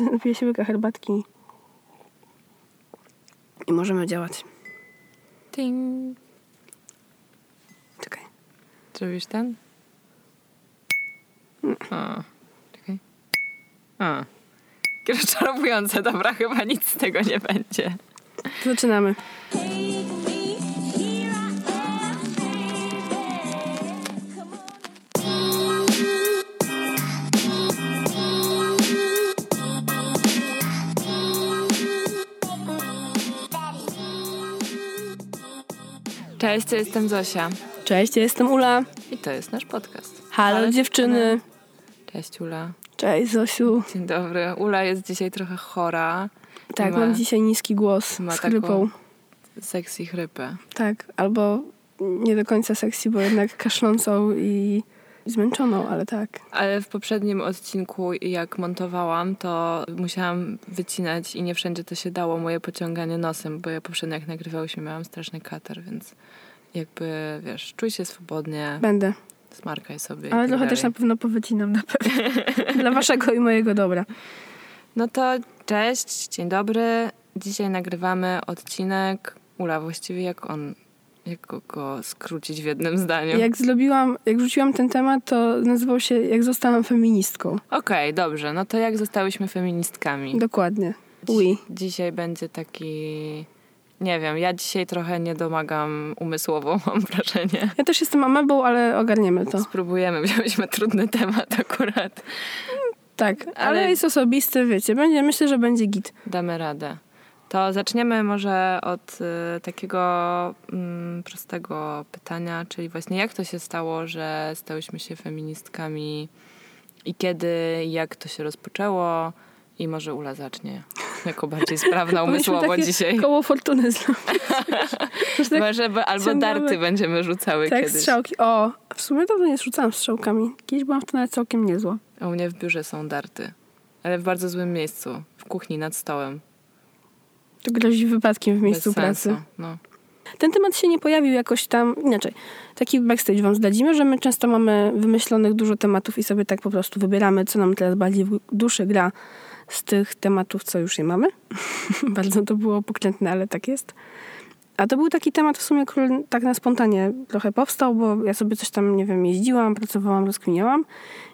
napiję się łyka herbatki i możemy działać. Ting. Czekaj. Zrobisz ten? A, czekaj. A. Rozczarowujące, dobra, chyba nic z tego nie będzie. Zaczynamy. Cześć, ja jestem Zosia Cześć, ja jestem Ula. i to jest nasz podcast. Halo Ale dziewczyny. Cześć Ula. Cześć Zosiu. Dzień dobry. Ula jest dzisiaj trochę chora. Tak, Ma- mam dzisiaj niski głos ma z chrypą. Sexy chrypę. Tak, albo nie do końca sexy, bo jednak kaszlącą i zmęczoną, ale tak. Ale w poprzednim odcinku, jak montowałam, to musiałam wycinać i nie wszędzie to się dało, moje pociąganie nosem, bo ja poprzednio jak nagrywałyśmy miałam straszny katar, więc jakby, wiesz, czuj się swobodnie, Będę. smarkaj sobie. Ale tak trochę też na dalej. pewno powycinam na pewno. Dla waszego i mojego dobra. No to cześć, dzień dobry. Dzisiaj nagrywamy odcinek. Ula, właściwie jak on, jak go, go skrócić w jednym zdaniu? Jak zrobiłam, jak rzuciłam ten temat, to nazywał się Jak zostałam feministką. Okej, dobrze, no to jak zostałyśmy feministkami? Dokładnie. Oui. Dzisiaj będzie taki. Nie wiem, ja dzisiaj trochę nie domagam umysłowo, mam wrażenie. Ja też jestem amebą, ale ogarniemy to. Spróbujemy, wzięłyśmy trudny temat akurat. Tak, ale, Ale- jest osobisty, wiecie. Będzie, myślę, że będzie git. Damy radę. To zaczniemy może od y, takiego mm, prostego pytania, czyli właśnie jak to się stało, że stałyśmy się feministkami i kiedy, jak to się rozpoczęło i może Ula zacznie jako bardziej sprawna umysłowo dzisiaj. Koło fortuny. Że tak, Może albo ciągnąłem- darty będziemy rzucały tak kiedyś. strzałki. O, w sumie dawno nie rzucałam strzałkami. Kiedyś byłam w to nawet całkiem niezła. A u mnie w biurze są darty. Ale w bardzo złym miejscu. W kuchni nad stołem. To grozi wypadkiem w miejscu Bez pracy. sensu. No. Ten temat się nie pojawił jakoś tam inaczej. Taki backstage wam zdradzimy, że my często mamy wymyślonych dużo tematów i sobie tak po prostu wybieramy, co nam teraz bardziej w duszy gra z tych tematów, co już je mamy. Bardzo to było pokrętne, ale tak jest. A to był taki temat w sumie, który tak na spontanie trochę powstał, bo ja sobie coś tam, nie wiem, jeździłam, pracowałam, rozkminiałam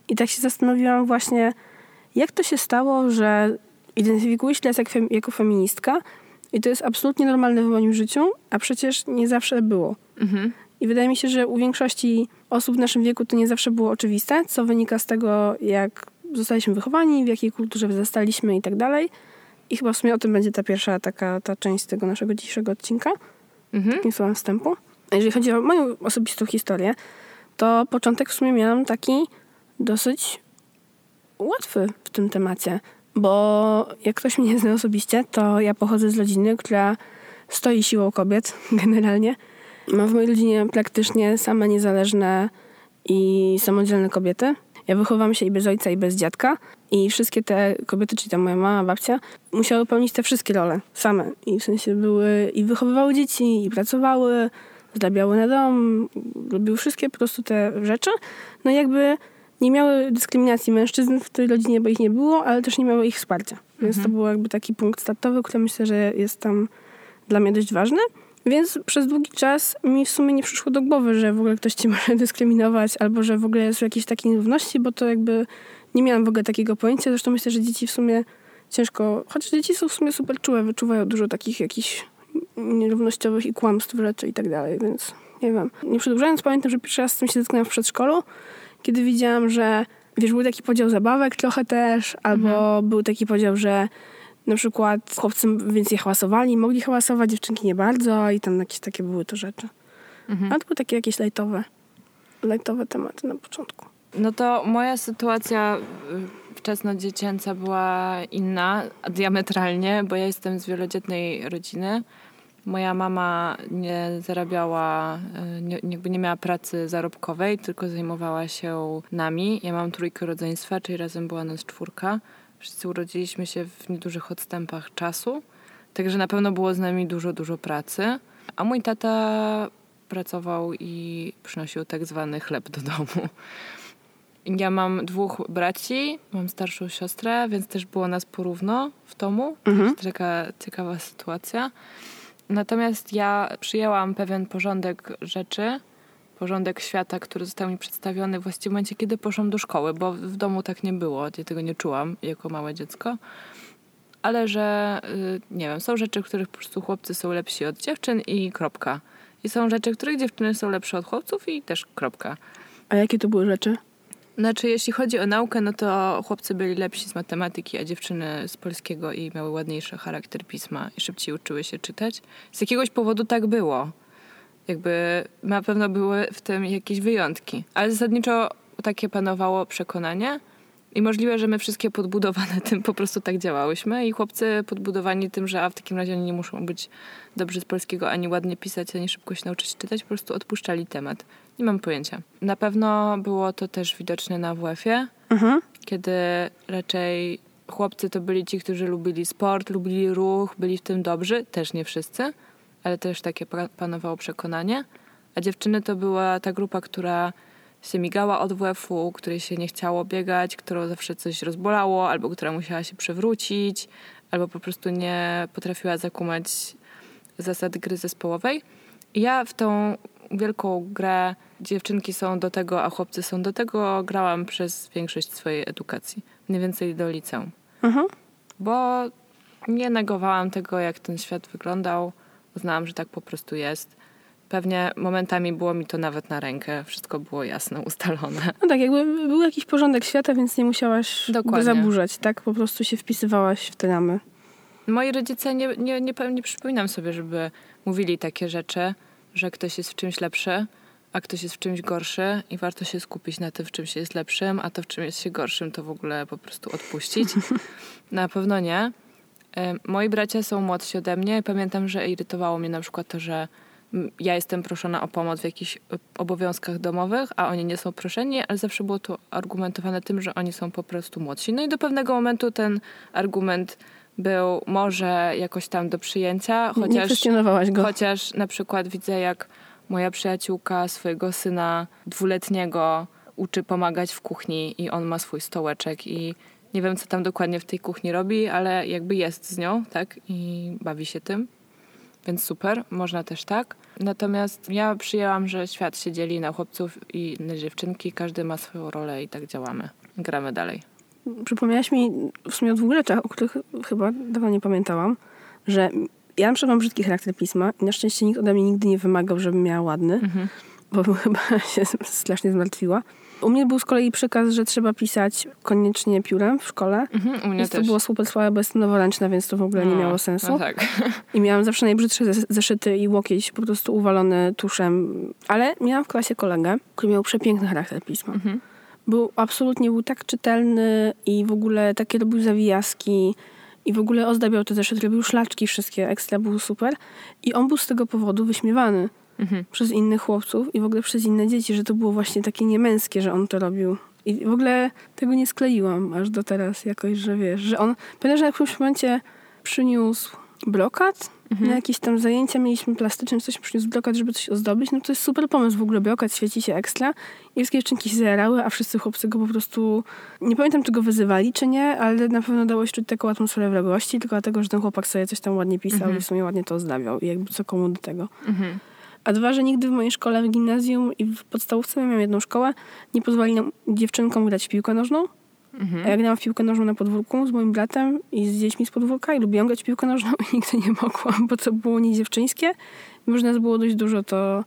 i tak się zastanowiłam właśnie, jak to się stało, że identyfikuję się teraz jak fem- jako feministka i to jest absolutnie normalne w moim życiu, a przecież nie zawsze było. Mhm. I wydaje mi się, że u większości osób w naszym wieku to nie zawsze było oczywiste, co wynika z tego, jak zostaliśmy wychowani, w jakiej kulturze wzrastaliśmy i tak dalej. I chyba w sumie o tym będzie ta pierwsza taka ta część tego naszego dzisiejszego odcinka, Mhm. takim słowem wstępu. A jeżeli chodzi o moją osobistą historię, to początek w sumie miałam taki dosyć łatwy w tym temacie, bo jak ktoś mnie nie zna osobiście, to ja pochodzę z rodziny, która stoi siłą kobiet generalnie. Mam w mojej rodzinie praktycznie same niezależne i samodzielne kobiety. Ja wychowałam się i bez ojca, i bez dziadka. I wszystkie te kobiety, czyli tam moja mama, babcia, musiały pełnić te wszystkie role same. I w sensie były i wychowywały dzieci, i pracowały, zarabiały na dom, robiły wszystkie po prostu te rzeczy. No i jakby nie miały dyskryminacji mężczyzn w tej rodzinie, bo ich nie było, ale też nie miały ich wsparcia. Więc to był jakby taki punkt startowy, który myślę, że jest tam dla mnie dość ważny. Więc przez długi czas mi w sumie nie przyszło do głowy, że w ogóle ktoś cię może dyskryminować, albo że w ogóle są jakieś takie nierówności, bo to jakby nie miałam w ogóle takiego pojęcia. Zresztą myślę, że dzieci w sumie ciężko, chociaż dzieci są w sumie super czułe, wyczuwają dużo takich jakichś nierównościowych i kłamstw rzeczy i tak dalej, więc nie wiem. Nie przedłużając, pamiętam, że pierwszy raz z tym się zetknęłam w przedszkolu, kiedy widziałam, że wiesz, był taki podział zabawek trochę też, albo był taki podział, że na przykład chłopcy więcej hałasowali, mogli hałasować, dziewczynki nie bardzo i tam jakieś takie były to rzeczy. Mhm. A to były takie jakieś lajtowe, lajtowe tematy na początku. No to moja sytuacja y, wczesnodziecięca była inna, diametralnie, bo ja jestem z wielodzietnej rodziny. Moja mama nie zarabiała, y, nie, jakby nie miała pracy zarobkowej, tylko zajmowała się nami. Ja mam trójkę rodzeństwa, czyli razem była nas czwórka. Wszyscy urodziliśmy się w niedużych odstępach czasu, także na pewno było z nami dużo, dużo pracy. A mój tata pracował i przynosił tak zwany chleb do domu. Ja mam dwóch braci, mam starszą siostrę, więc też było nas porówno w domu. Mhm. Taka ciekawa sytuacja. Natomiast ja przyjęłam pewien porządek rzeczy, porządek świata, który został mi przedstawiony właściwie w momencie, kiedy poszłam do szkoły, bo w domu tak nie było, ja tego nie czułam jako małe dziecko. Ale że, y, nie wiem, są rzeczy, w których po prostu chłopcy są lepsi od dziewczyn i kropka. I są rzeczy, w których dziewczyny są lepsze od chłopców i też kropka. A jakie to były rzeczy? Znaczy, jeśli chodzi o naukę, no to chłopcy byli lepsi z matematyki, a dziewczyny z polskiego i miały ładniejszy charakter pisma i szybciej uczyły się czytać. Z jakiegoś powodu tak było. Jakby na pewno były w tym jakieś wyjątki. Ale zasadniczo takie panowało przekonanie i możliwe, że my wszystkie podbudowane tym po prostu tak działałyśmy i chłopcy podbudowani tym, że a w takim razie oni nie muszą być dobrzy z polskiego, ani ładnie pisać, ani szybko się nauczyć czytać, po prostu odpuszczali temat. Nie mam pojęcia. Na pewno było to też widoczne na WF-ie, Mhm. kiedy raczej chłopcy to byli ci, którzy lubili sport, lubili ruch, byli w tym dobrzy. Też nie wszyscy, ale też takie pa- panowało przekonanie. A dziewczyny to była ta grupa, która się migała od WF-u, której się nie chciało biegać, którą zawsze coś rozbolało, albo która musiała się przewrócić, albo po prostu nie potrafiła zakumać zasad gry zespołowej. I ja w tą wielką grę dziewczynki są do tego, a chłopcy są do tego, grałam przez większość swojej edukacji. Mniej więcej do liceum. Mhm. Bo nie negowałam tego, jak ten świat wyglądał. Uznałam, że tak po prostu jest. Pewnie momentami było mi to nawet na rękę. Wszystko było jasne, ustalone. No tak, jakby był jakiś porządek świata, więc nie musiałaś go Dokładnie. zaburzać, tak? Po prostu się wpisywałaś w te ramy. Moi rodzice nie, nie, nie, nie przypominam sobie, żeby mówili takie rzeczy, że ktoś jest w czymś lepszy, a ktoś jest w czymś gorszy i warto się skupić na tym, w czym się jest lepszym, a to, w czym jest się gorszym, to w ogóle po prostu odpuścić. na pewno nie. Em, Moi bracia są młodsi ode mnie. Pamiętam, że irytowało mnie na przykład to, że ja jestem proszona o pomoc w jakichś y, obowiązkach domowych, a oni nie są proszeni, ale zawsze było to argumentowane tym, że oni są po prostu młodsi. No i do pewnego momentu ten argument był może jakoś tam do przyjęcia, chociaż, go. chociaż na przykład widzę, jak moja przyjaciółka swojego syna dwuletniego uczy pomagać w kuchni i on ma swój stołeczek i nie wiem, co tam dokładnie w tej kuchni robi, ale jakby jest z nią, tak? I bawi się tym. Więc super, można też tak. Natomiast ja przyjęłam, że świat się dzieli na chłopców i na dziewczynki, każdy ma swoją rolę i tak działamy. Gramy dalej. Przypomniałaś mi w sumie o dwóch rzeczach, o których chyba dawno nie pamiętałam, że ja na przykład mam brzydki charakter pisma i na szczęście nikt ode mnie nigdy nie wymagał, żebym miała ładny, Mhm. bo chyba się strasznie zmartwiła. U mnie był z kolei przykaz, że trzeba pisać koniecznie piórem w szkole. Mhm, u mnie Więc to też. było super słabe, bo jestem noworęczna, więc to w ogóle nie No, miało sensu. No tak. I miałam zawsze najbrzydsze zes- zeszyty i łokieć po prostu uwalony tuszem. Ale miałam w klasie kolegę, który miał przepiękny charakter pisma. Mhm. Był absolutnie był tak czytelny i w ogóle takie robił zawijaski i w ogóle ozdabiał te zeszyty, robił szlaczki wszystkie, ekstra, był super. I on był z tego powodu wyśmiewany Mhm. przez innych chłopców i w ogóle przez inne dzieci, że to było właśnie takie niemęskie, że on to robił. I w ogóle tego nie skleiłam aż do teraz jakoś, że wiesz, że on... Pamiętam, że na którymś momencie przyniósł brokat na jakieś tam zajęcia mieliśmy plastyczne, coś przyniósł brokat, żeby coś ozdobić. No to jest super pomysł w ogóle, brokat świeci się ekstra. I wszystkie dziewczynki się zajarały, a wszyscy chłopcy go po prostu... Nie pamiętam, czy go wyzywali, czy nie, ale na pewno dało się czuć taką atmosferę wrogości, tylko dlatego, że ten chłopak sobie coś tam ładnie pisał i w sumie ładnie to ozdabiał. I jakby co komu do tego. Mhm. A dwa, że nigdy w mojej szkole, w gimnazjum i w podstawówce, miałam jedną szkołę, nie pozwoli nam dziewczynkom grać w piłkę nożną. Mhm. A ja grałam w piłkę nożną na podwórku z moim bratem i z dziećmi z podwórka i lubiłam grać w piłkę nożną i nigdy nie mogłam, bo to było nie dziewczyńskie. Mimo, że nas było dość dużo, to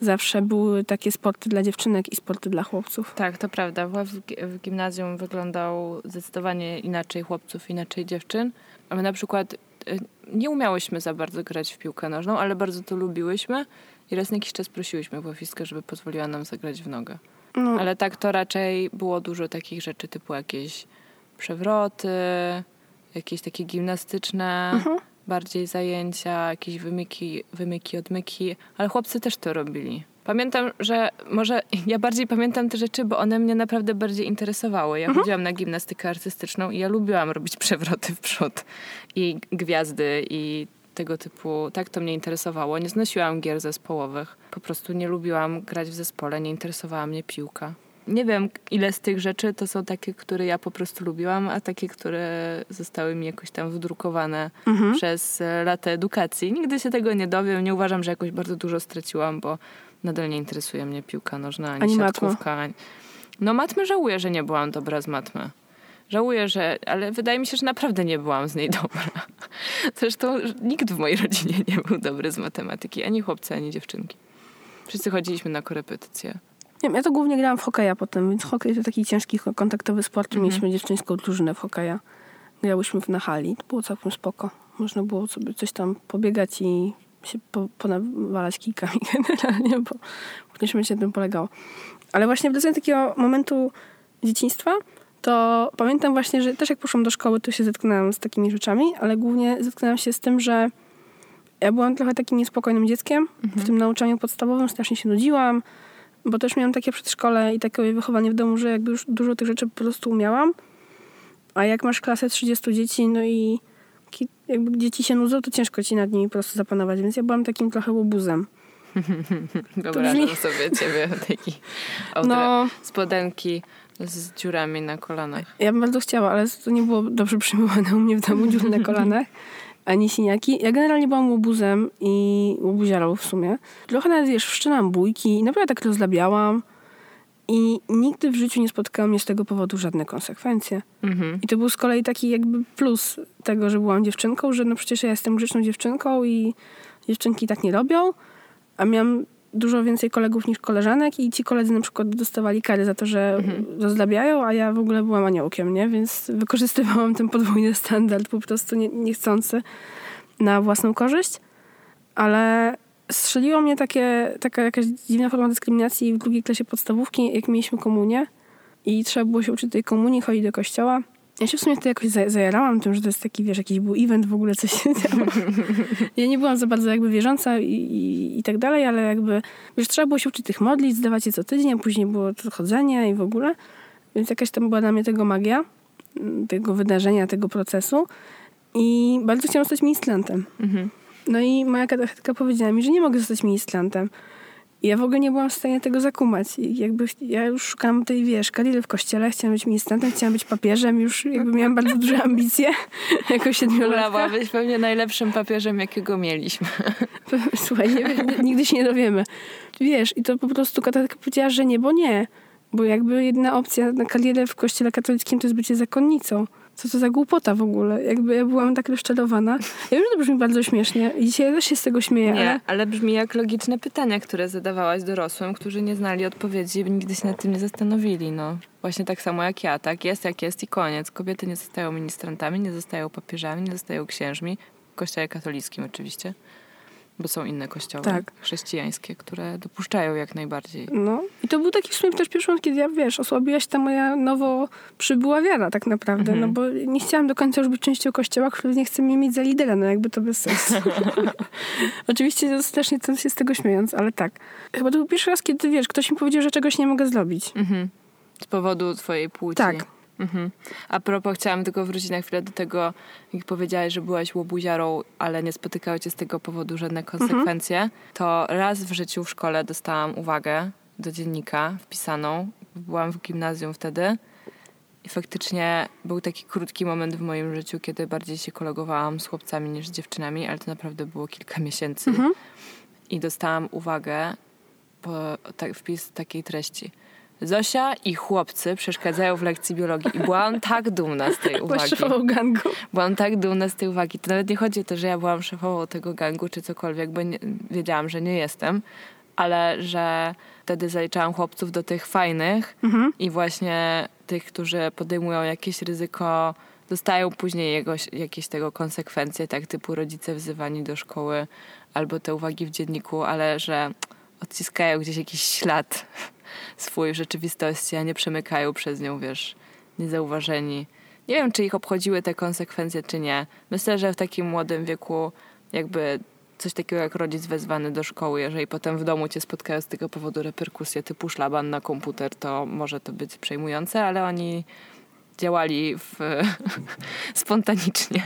zawsze były takie sporty dla dziewczynek i sporty dla chłopców. Tak, to prawda. W gi- w gimnazjum wyglądał zdecydowanie inaczej chłopców, inaczej dziewczyn. A my na przykład nie umiałyśmy za bardzo grać w piłkę nożną, ale bardzo to lubiłyśmy i raz na jakiś czas prosiłyśmy WF-istkę, żeby pozwoliła nam zagrać w nogę. No, Ale tak to raczej było dużo takich rzeczy typu jakieś przewroty, jakieś takie gimnastyczne Mhm. bardziej zajęcia, jakieś wymyki, wymyki, odmyki, ale chłopcy też to robili. Pamiętam, że może ja bardziej pamiętam te rzeczy, bo one mnie naprawdę bardziej interesowały. Ja chodziłam na gimnastykę artystyczną i ja lubiłam robić przewroty w przód i gwiazdy i tego typu, tak to mnie interesowało. Nie znosiłam gier zespołowych. Po prostu nie lubiłam grać w zespole, nie interesowała mnie piłka. nie wiem, ile z tych rzeczy to są takie, które ja po prostu lubiłam, a takie, które zostały mi jakoś tam wdrukowane Mhm. przez e, lata edukacji. Nigdy się tego nie dowiem. Nie uważam, że jakoś bardzo dużo straciłam, bo nadal nie interesuje mnie piłka nożna, ani, Ani matma. siatkówka. Ani... No matmy żałuję, że nie byłam dobra z matmy. Żałuję, że... Ale wydaje mi się, że naprawdę nie byłam z niej dobra. Zresztą nikt w mojej rodzinie nie był dobry z matematyki. Ani chłopcy, ani dziewczynki. Wszyscy chodziliśmy na korepetycje. Nie wiem, ja to głównie grałam w hokeja potem, więc hokej to taki ciężki, kontaktowy sport. Mieliśmy dziewczyńską drużynę w hokeja. Grałyśmy w na hali. To było całkiem spoko. Można było sobie coś tam pobiegać i się po, ponawalać kijkami generalnie, bo w którymś momencie na tym polegało. Ale właśnie wracając do takiego momentu dzieciństwa, to pamiętam właśnie, że też jak poszłam do szkoły, to się zetknęłam z takimi rzeczami, ale głównie zetknęłam się z tym, że ja byłam trochę takim niespokojnym dzieckiem. W tym nauczaniu podstawowym strasznie się nudziłam, bo też miałam takie przedszkole i takie wychowanie w domu, że jakby już dużo tych rzeczy po prostu umiałam. A jak masz klasę 30 dzieci, no i jakby dzieci się nudzą, to ciężko ci nad nimi po prostu zapanować, więc ja byłam takim trochę łobuzem. Wyobrażam brzmi- sobie ciebie taki No. spodenki z dziurami na kolanach. Ja bym bardzo chciała, ale to nie było dobrze przyjmowane u mnie w domu, dziury na kolanach, ani siniaki. Ja generalnie byłam łobuzem i łobuziarą w sumie. Trochę nawet, wiesz, wszczynałam bójki i naprawdę tak rozlabiałam. I nigdy w życiu nie spotkały mnie z tego powodu żadne konsekwencje. Mhm. I to był z kolei taki jakby plus tego, że byłam dziewczynką, że no przecież ja jestem grzeczną dziewczynką i dziewczynki tak nie robią, a miałam dużo więcej kolegów niż koleżanek i ci koledzy na przykład dostawali kary za to, że rozlabiają, a ja w ogóle byłam aniołkiem, nie? Więc wykorzystywałam ten podwójny standard po prostu nie, niechcący na własną korzyść, ale strzeliło mnie takie, taka jakaś dziwna forma dyskryminacji w drugiej klasie podstawówki, jak mieliśmy komunię i trzeba było się uczyć tej komunii, chodzić do kościoła. Ja się w sumie wtedy jakoś za- zajarałam tym, że to jest taki, wiesz, jakiś był event w ogóle, coś się działo. Ja nie byłam za bardzo jakby wierząca i, i, i tak dalej, ale jakby, wiesz, trzeba było się uczyć tych modlic, zdawać je co tydzień, później było to chodzenie i w ogóle. Więc jakaś tam była dla mnie tego magia, tego wydarzenia, tego procesu. I bardzo chciałam zostać ministrantem. Mhm. No i moja katechetka powiedziała mi, że nie mogę zostać ministrantem. I ja w ogóle nie byłam w stanie tego zakumać. I jakby ja już szukałam tej, wiesz, kariery w kościele, chciałam być ministrantem, chciałam być papieżem, już jakby miałam bardzo duże ambicje jako siedmiolatka. byłabyś pewnie najlepszym papieżem, jakiego mieliśmy. Słuchaj, nie, nigdy się nie dowiemy. Wiesz, i to po prostu katechetka powiedziała, że nie, bo nie. Bo jakby jedyna opcja na karierę w kościele katolickim to jest bycie zakonnicą. Co to za głupota w ogóle? Jakby ja byłam tak rozczarowana. Ja wiem, że to brzmi bardzo śmiesznie i dzisiaj też się z tego śmieję, Nie, ale... ale brzmi jak logiczne pytania, które zadawałaś dorosłym, którzy nie znali odpowiedzi i nigdy się nad tym nie zastanowili. No. Właśnie tak samo jak ja, tak? Jest jak jest i koniec. Kobiety nie zostają ministrantami, nie zostają papieżami, nie zostają księżmi. W kościele katolickim oczywiście. Bo są inne kościoły Tak. chrześcijańskie, które dopuszczają jak najbardziej. No i to był taki w sumie też pierwszy moment, kiedy ja, wiesz, osłabiła się ta moja nowo przybyła wiara tak naprawdę, Mhm. no bo nie chciałam do końca już być częścią kościoła, który nie chce mnie mieć za lidera, no jakby to bez sensu. Oczywiście strasznie to się z tego śmiejąc, ale tak. Chyba to był pierwszy raz, kiedy, wiesz, ktoś mi powiedział, że czegoś nie mogę zrobić. Mhm. Z powodu twojej płci. Tak. Mhm. A propos, chciałam tylko wrócić na chwilę do tego, jak powiedziałaś, że byłaś łobuziarą, ale nie spotykały cię z tego powodu żadne konsekwencje. To raz w życiu w szkole dostałam uwagę do dziennika wpisaną. Byłam w gimnazjum wtedy. I faktycznie był taki krótki moment w moim życiu, kiedy bardziej się kolegowałam z chłopcami niż z dziewczynami, ale to naprawdę było kilka miesięcy. Mhm. I dostałam uwagę, po, tak, wpis takiej treści. Zosia i chłopcy przeszkadzają w lekcji biologii. I byłam tak dumna z tej uwagi. szefową gangu. Byłam tak dumna z tej uwagi. To nawet nie chodzi o to, że ja byłam szefową tego gangu czy cokolwiek, bo nie, wiedziałam, że nie jestem, ale że wtedy zaliczałam chłopców do tych fajnych Mhm. i właśnie tych, którzy podejmują jakieś ryzyko, dostają później jegoś, jakieś tego konsekwencje, tak typu rodzice wzywani do szkoły albo te uwagi w dzienniku, ale że odciskają gdzieś jakiś ślad swój w rzeczywistości, a nie przemykają przez nią, wiesz, niezauważeni. Nie wiem, czy ich obchodziły te konsekwencje, czy nie. Myślę, że w takim młodym wieku jakby coś takiego jak rodzic wezwany do szkoły, jeżeli potem w domu cię spotkają z tego powodu reperkusje typu szlaban na komputer, to może to być przejmujące, ale oni działali w, spontanicznie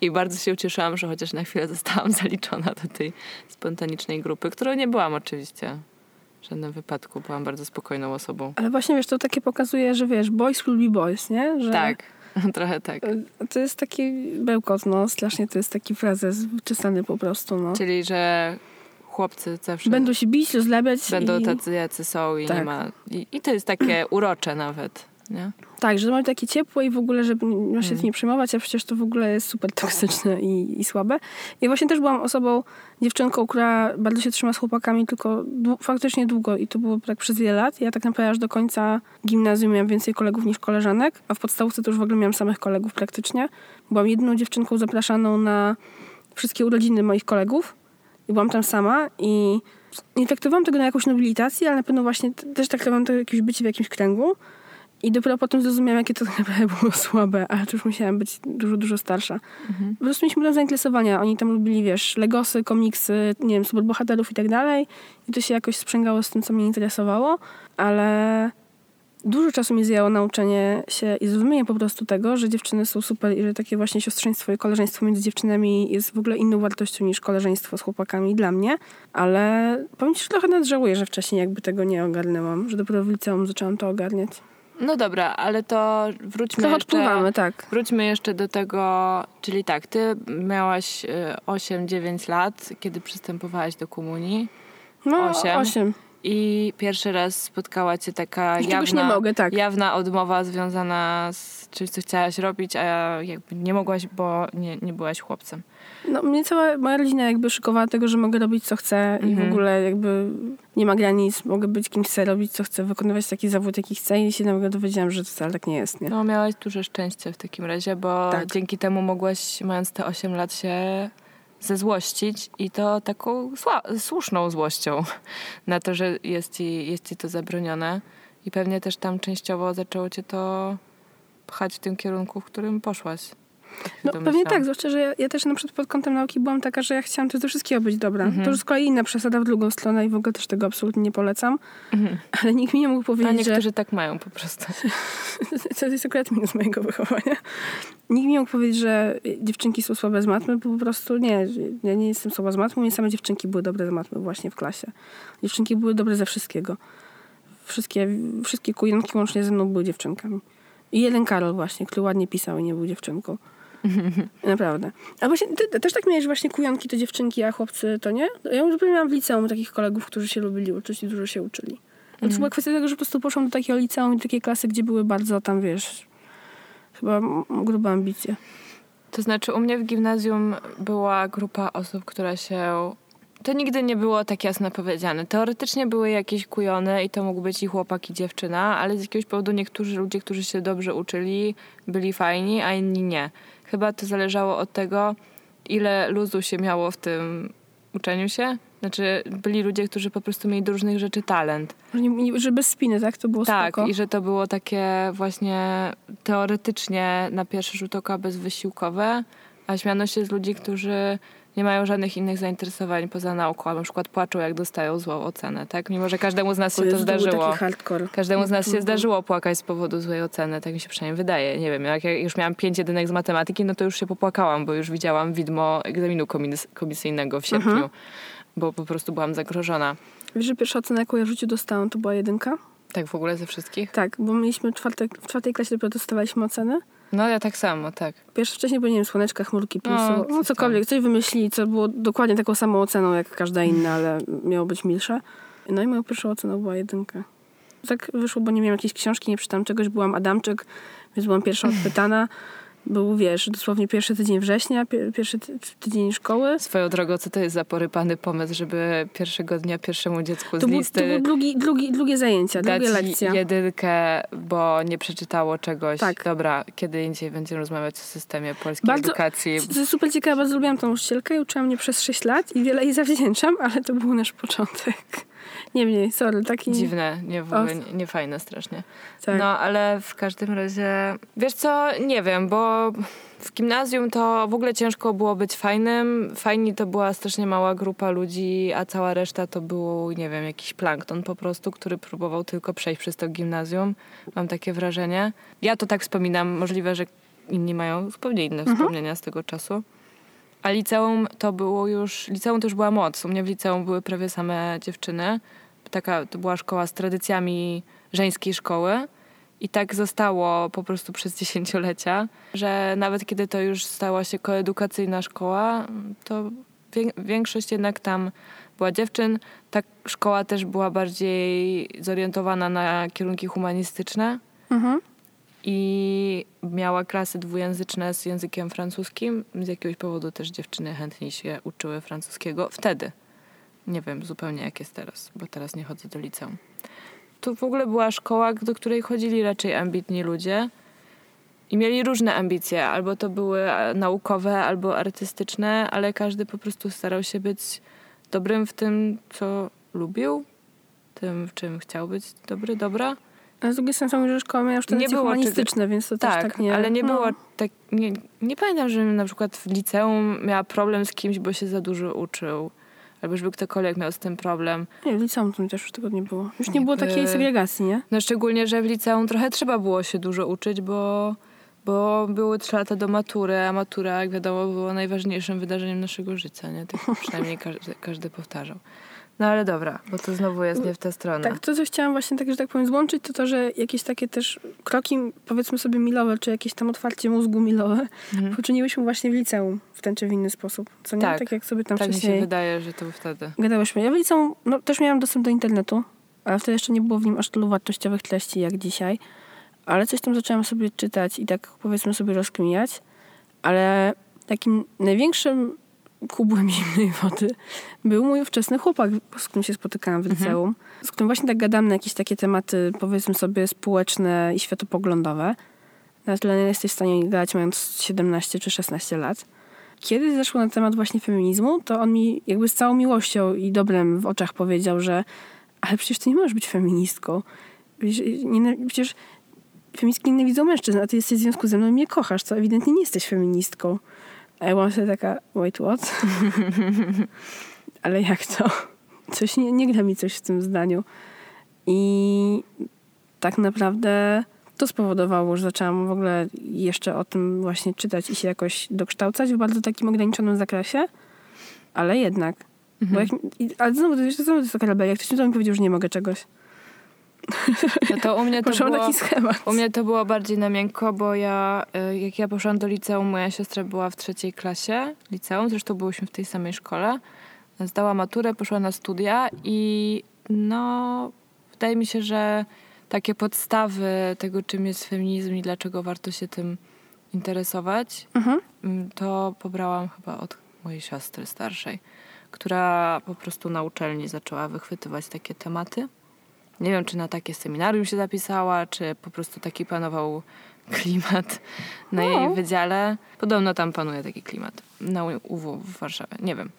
i bardzo się ucieszyłam, że chociaż na chwilę zostałam zaliczona do tej spontanicznej grupy, którą nie byłam oczywiście. W żadnym wypadku. Byłam bardzo spokojną osobą. Ale właśnie, wiesz, to takie pokazuje, że wiesz, boys will be boys, nie? Że Tak, trochę tak. To jest taki bełkot, no. Strasznie to jest taki frazes wyczesany po prostu, no. Czyli, że chłopcy zawsze Będą się bić, rozlabiać będą i... tacy, jacy są i nie Tak. ma... I, I to jest takie urocze nawet, nie? Tak, że mamy takie ciepłe i w ogóle, żeby ma się Mm. tym nie przejmować, a przecież to w ogóle jest super toksyczne i, i słabe. Ja właśnie też byłam osobą, dziewczynką, która bardzo się trzyma z chłopakami, tylko dłu- faktycznie długo i to było tak przez wiele lat. Ja tak naprawdę aż do końca gimnazjum miałam więcej kolegów niż koleżanek, a w podstawówce to już w ogóle miałam samych kolegów praktycznie. Byłam jedyną dziewczynką zapraszaną na wszystkie urodziny moich kolegów i byłam tam sama i nie traktowałam tego na jakąś nobilitację, ale na pewno właśnie też traktowałam to jakieś bycie w jakimś kręgu. I dopiero potem zrozumiałam, jakie to naprawdę było słabe, ale to już musiałam być dużo, dużo starsza. Po prostu mieliśmy tam zainteresowania. Oni tam lubili, wiesz, legosy, komiksy, nie wiem, superbohaterów i tak dalej. I to się jakoś sprzęgało z tym, co mnie interesowało, ale dużo czasu mi zajęło nauczenie się i zrozumienie po prostu tego, że dziewczyny są super i że takie właśnie siostrzeństwo i koleżeństwo między dziewczynami jest w ogóle inną wartością niż koleżeństwo z chłopakami dla mnie. Ale powiem ci, że trochę nawet żałuję, że wcześniej jakby tego nie ogarnęłam, że dopiero w liceum zaczęłam to ogarniać. No dobra, ale to wróćmy Trochę jeszcze... odpływamy, tak. Wróćmy jeszcze do tego, czyli tak, ty miałaś y, 8-9 lat, kiedy przystępowałaś do komunii No, Osiem. osiem. I pierwszy raz spotkała cię taka jawna, mogę, tak. jawna odmowa związana z czymś, co chciałaś robić, a jakby nie mogłaś, bo nie, nie byłaś chłopcem. No, mnie cała moja rodzina jakby szykowała tego, że mogę robić co chcę i w Mhm. ogóle jakby nie ma granic, mogę być kim chcę, robić co chcę, wykonywać taki zawód, jaki chcę i się nagle dowiedziałam, że to wcale tak nie jest, nie? No miałaś duże szczęście w takim razie, bo Tak. dzięki temu mogłaś, mając te 8 lat, się zezłościć i to taką słuszną złością na to, że jest ci, jest ci to zabronione. I pewnie też tam częściowo zaczęło cię to pchać w tym kierunku, w którym poszłaś. No pewnie tak, zwłaszcza, że ja, ja też na przykład pod kątem nauki byłam taka, że ja chciałam też do wszystkiego być dobra. Mhm. To już z kolei inna przesada w drugą stronę i w ogóle też tego absolutnie nie polecam. Mhm. Ale nikt mi nie mógł A powiedzieć, niektórzy że... tak mają po prostu. To jest akurat minus mojego wychowania. Nikt mi nie mógł powiedzieć, że dziewczynki są słabe z matmy, bo po prostu nie, ja nie jestem słaba z matmy, nie same dziewczynki były dobre z matmy właśnie w klasie. Dziewczynki były dobre ze wszystkiego. Wszystkie, wszystkie kujonki łącznie ze mną były dziewczynkami. I jeden Karol właśnie, który ładnie pisał i nie był dziewczynką. Naprawdę. A właśnie, ty, też tak miałeś, właśnie kujonki to dziewczynki, a chłopcy to nie? Ja już miałam w liceum takich kolegów, którzy się lubili uczyć i dużo się uczyli. No to była kwestia tego, że po prostu poszłam do takiego liceum i takiej klasy, gdzie były bardzo tam, wiesz, chyba grube ambicje. To znaczy, u mnie w gimnazjum była grupa osób, która się. To nigdy nie było tak jasno powiedziane. Teoretycznie były jakieś kujony i to mógł być i chłopak, i dziewczyna, ale z jakiegoś powodu niektórzy ludzie, którzy się dobrze uczyli, byli fajni, a inni nie. Chyba to zależało od tego, ile luzu się miało w tym uczeniu się. Znaczy, byli ludzie, którzy po prostu mieli do różnych rzeczy talent. Że, bez spiny, tak? To było Tak, spoko. i że to było takie właśnie teoretycznie na pierwszy rzut oka bezwysiłkowe, a śmiano się z ludzi, którzy nie mają żadnych innych zainteresowań poza nauką, a na przykład płaczą, jak dostają złą ocenę, tak? Mimo, że każdemu z nas się to był zdarzyło. taki hardcore. Każdemu z nas się zdarzyło płakać z powodu złej oceny, tak mi się przynajmniej wydaje. Nie wiem, jak ja już miałam pięć jedynek z matematyki, no to już się popłakałam, bo już widziałam widmo egzaminu komis- komisyjnego w sierpniu, Mhm. bo po prostu byłam zagrożona. Wiesz, że pierwsza ocena, jaką ja w życiu dostałam, to była jedynka? Tak w ogóle ze wszystkich? Tak, bo mieliśmy czwarte, w czwartej klasie dopiero dostawaliśmy oceny. No ja tak samo, tak. Pierwsze wcześniej, bo nie wiem, słoneczka, chmurki, No, plusu, no, coś cokolwiek, coś wymyślili, co było dokładnie taką samą oceną jak każda inna, ale miało być milsze. No i moją pierwszą oceną była jedynka. Tak wyszło, bo nie miałam jakiejś książki, nie przeczytałam czegoś, byłam Adamczyk, więc byłam pierwsza odpytana. Był, wiesz, dosłownie pierwszy tydzień września, pie- pierwszy ty- tydzień szkoły. Swoją drogą, co to jest za porypany pomysł, żeby pierwszego dnia pierwszemu dziecku z To, był, to listy były drugi, drugi, drugie zajęcia, dać drugie lekcja. jedynkę, bo nie przeczytało czegoś. Tak. Dobra, kiedy indziej będziemy rozmawiać o systemie polskiej Bardzo- edukacji. To jest super ciekawe, bardzo lubiłam tą nauczycielkę i uczyłam mnie przez 6 lat i wiele jej zawdzięczam, ale to był nasz początek. Nie mniej, sorry, taki... Dziwne, nie, w ogóle O. nie, niefajne strasznie. Tak. No, ale w każdym razie, wiesz co, nie wiem, bo w gimnazjum to w ogóle ciężko było być fajnym. Fajni to była strasznie mała grupa ludzi, a cała reszta to był, nie wiem, jakiś plankton po prostu, który próbował tylko przejść przez to gimnazjum. Mam takie wrażenie. Ja to tak wspominam, możliwe, że inni mają zupełnie inne wspomnienia z tego czasu. A liceum to było już, liceum to już była moc. U mnie w liceum były prawie same dziewczyny. taka, to była szkoła z tradycjami żeńskiej szkoły. I tak zostało po prostu przez dziesięciolecia, że nawet kiedy to już stała się koedukacyjna szkoła, to większość jednak tam była dziewczyn. Ta szkoła też była bardziej zorientowana na kierunki humanistyczne. Mhm. I miała klasy dwujęzyczne z językiem francuskim. Z jakiegoś powodu też dziewczyny chętniej się uczyły francuskiego. Wtedy. Nie wiem zupełnie jak jest teraz, bo teraz nie chodzę do liceum. To w ogóle była szkoła, do której chodzili raczej ambitni ludzie. I mieli różne ambicje, albo to były naukowe, albo artystyczne, ale każdy po prostu starał się być dobrym w tym, co lubił, tym, w czym chciał być dobry, dobra. A z drugiej strony że szkoła miała już te humanistyczne, więc to tak, też tak nie... ale nie no. było tak... Nie, nie pamiętam, żebym na przykład w liceum miała problem z kimś, bo się za dużo uczył. Albo żeby ktokolwiek miał z tym problem. Nie, w liceum to też już tego nie było. Już nie, nie było takiej segregacji, nie? No szczególnie, że w liceum trochę trzeba było się dużo uczyć, bo bo były trzy lata do matury, a matura, jak wiadomo, było najważniejszym wydarzeniem naszego życia, nie? Tak przynajmniej każdy, każdy powtarzał. No ale dobra, bo to znowu jest nie w tę stronę. Tak, to co chciałam właśnie tak, że tak powiem złączyć, to to, że jakieś takie też kroki, powiedzmy sobie milowe, czy jakieś tam otwarcie mózgu milowe, mhm. poczyniłyśmy właśnie w liceum w ten czy w inny sposób. Co nie? Tak, tak jak sobie tam tak wcześniej... mi się wydaje, że to wtedy. Gadałyśmy. Ja w liceum no, też miałam dostęp do internetu, ale wtedy jeszcze nie było w nim aż tylu wartościowych treści jak dzisiaj ale coś tam zaczęłam sobie czytać i tak powiedzmy sobie rozkminiać, ale takim największym kubłem zimnej wody był mój ówczesny chłopak, z którym się spotykałam w mhm. liceum, mhm. z którym właśnie tak gadam na jakieś takie tematy, powiedzmy sobie, społeczne i światopoglądowe. Na tyle nie jesteś w stanie gadać mając 17 czy 16 lat. Kiedy zeszło na temat właśnie feminizmu, to on mi jakby z całą miłością i dobrem w oczach powiedział, że ale przecież ty nie możesz być feministką. Przecież, nie, przecież feministki nienawidzą mężczyzn, a ty jesteś w związku ze mną i mnie kochasz, co ewidentnie nie jesteś feministką. A ja byłam sobie taka, wait, what? Ale jak to? Coś nie, nie gra mi coś w tym zdaniu. I tak naprawdę to spowodowało, że zaczęłam w ogóle jeszcze o tym właśnie czytać i się jakoś dokształcać w bardzo takim ograniczonym zakresie, ale jednak. Mhm. Bo jak, ale znowu, to, znowu to jest taka rebelia. Jak ktoś mi powiedział, że nie mogę czegoś. No to u mnie to było, taki schemat. U mnie to było bardziej na miękko, bo ja, y, jak ja poszłam do liceum, moja siostra była w trzeciej klasie liceum, zresztą byłyśmy w tej samej szkole. Zdała maturę, poszła na studia i no, wydaje mi się, że takie podstawy tego, czym jest feminizm i dlaczego warto się tym interesować, mhm. Mm, to pobrałam chyba od mojej siostry starszej, która po prostu na uczelni zaczęła wychwytywać takie tematy. Nie wiem, czy na takie seminarium się zapisała, czy po prostu taki panował klimat na no. jej wydziale. Podobno tam panuje taki klimat na UW w Warszawie. Nie wiem.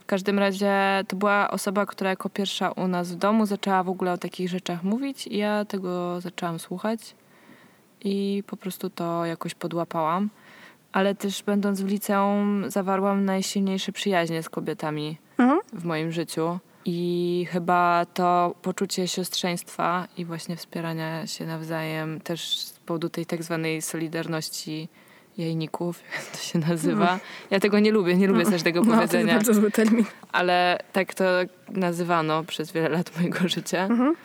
W każdym razie to była osoba, która jako pierwsza u nas w domu zaczęła w ogóle o takich rzeczach mówić i ja tego zaczęłam słuchać i po prostu to jakoś podłapałam. Ale też będąc w liceum zawarłam najsilniejsze przyjaźnie z kobietami mhm. w moim życiu. I chyba to poczucie siostrzeństwa i właśnie wspierania się nawzajem też z powodu tej tak zwanej solidarności jajników, jak to się nazywa. No. Ja tego nie lubię, nie lubię no. też tego powiedzenia. No, to jest bardzo zły termin. Ale tak to nazywano przez wiele lat mojego życia. Mhm.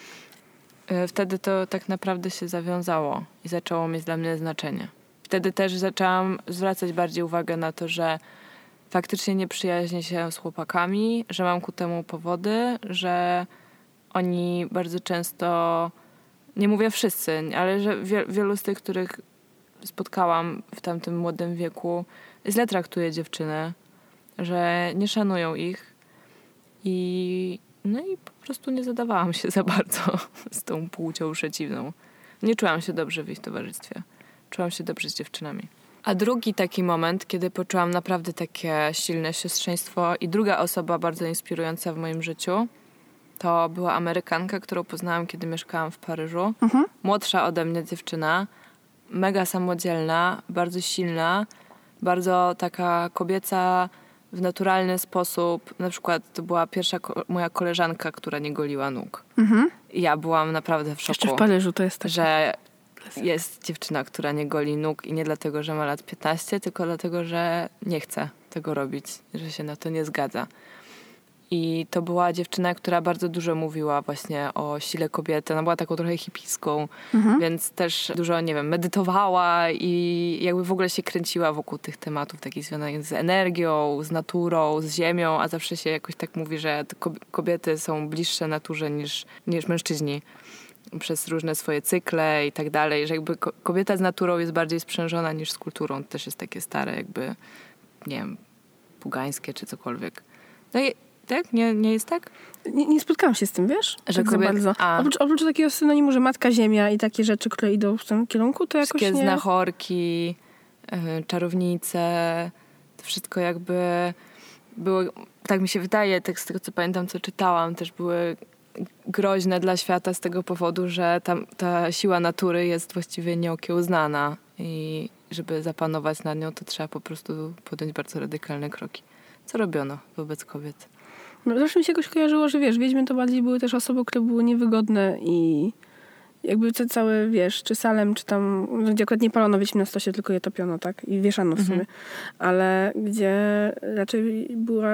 E, wtedy to tak naprawdę się zawiązało i zaczęło mieć dla mnie znaczenie. Wtedy też zaczęłam zwracać bardziej uwagę na to, że faktycznie nie przyjaźnię się z chłopakami, że mam ku temu powody, że oni bardzo często, nie mówię wszyscy, ale że wielu z tych, których spotkałam w tamtym młodym wieku, źle traktuje dziewczyny, że nie szanują ich i no i po prostu nie zadawałam się za bardzo z tą płcią przeciwną. Nie czułam się dobrze w ich towarzystwie. Czułam się dobrze z dziewczynami. A drugi taki moment, kiedy poczułam naprawdę takie silne siostrzeństwo i druga osoba bardzo inspirująca w moim życiu, to była Amerykanka, którą poznałam, kiedy mieszkałam w Paryżu. Mhm. Młodsza ode mnie dziewczyna, mega samodzielna, bardzo silna, bardzo taka kobieca w naturalny sposób. Na przykład to była pierwsza ko moja koleżanka, która nie goliła nóg. Mhm. Ja byłam naprawdę w szoku. Jeszcze w Paryżu to jest tak. Że jest dziewczyna, która nie goli nóg i nie dlatego, że ma lat 15, tylko dlatego, że nie chce tego robić, że się na to nie zgadza. I to była dziewczyna, która bardzo dużo mówiła właśnie o sile kobiety. Ona była taką trochę hipiską, Mhm. więc też dużo, nie wiem, medytowała i jakby w ogóle się kręciła wokół tych tematów takich związanych z energią, z naturą, z ziemią, a zawsze się jakoś tak mówi, że kobiety są bliższe naturze niż, niż mężczyźni przez różne swoje cykle i tak dalej, że jakby ko- kobieta z naturą jest bardziej sprzężona niż z kulturą. To też jest takie stare jakby, nie wiem, pugańskie czy cokolwiek. No i tak? Nie, nie jest tak? Nie, nie spotkałam się z tym, wiesz? Że tak kobiet- bardzo. a. Oprócz, oprócz takiego synonimu, że matka ziemia i takie rzeczy, które idą w tym kierunku, to jakoś Wszystkie nie... znachorki, y, czarownice, to wszystko jakby było, tak mi się wydaje, tak z tego co pamiętam, co czytałam, też były groźne dla świata z tego powodu, że tam, ta siła natury jest właściwie nieokiełznana i żeby zapanować nad nią, to trzeba po prostu podjąć bardzo radykalne kroki. Co robiono wobec kobiet? No, zawsze mi się jakoś kojarzyło, że wiesz, wiedźmy to bardziej były też osoby, które były niewygodne i jakby te całe, wiesz, czy Salem, czy tam, no, gdzie akurat nie palono wiedźm na stosie, tylko je topiono, tak? I wieszano w sumie. Ale gdzie raczej była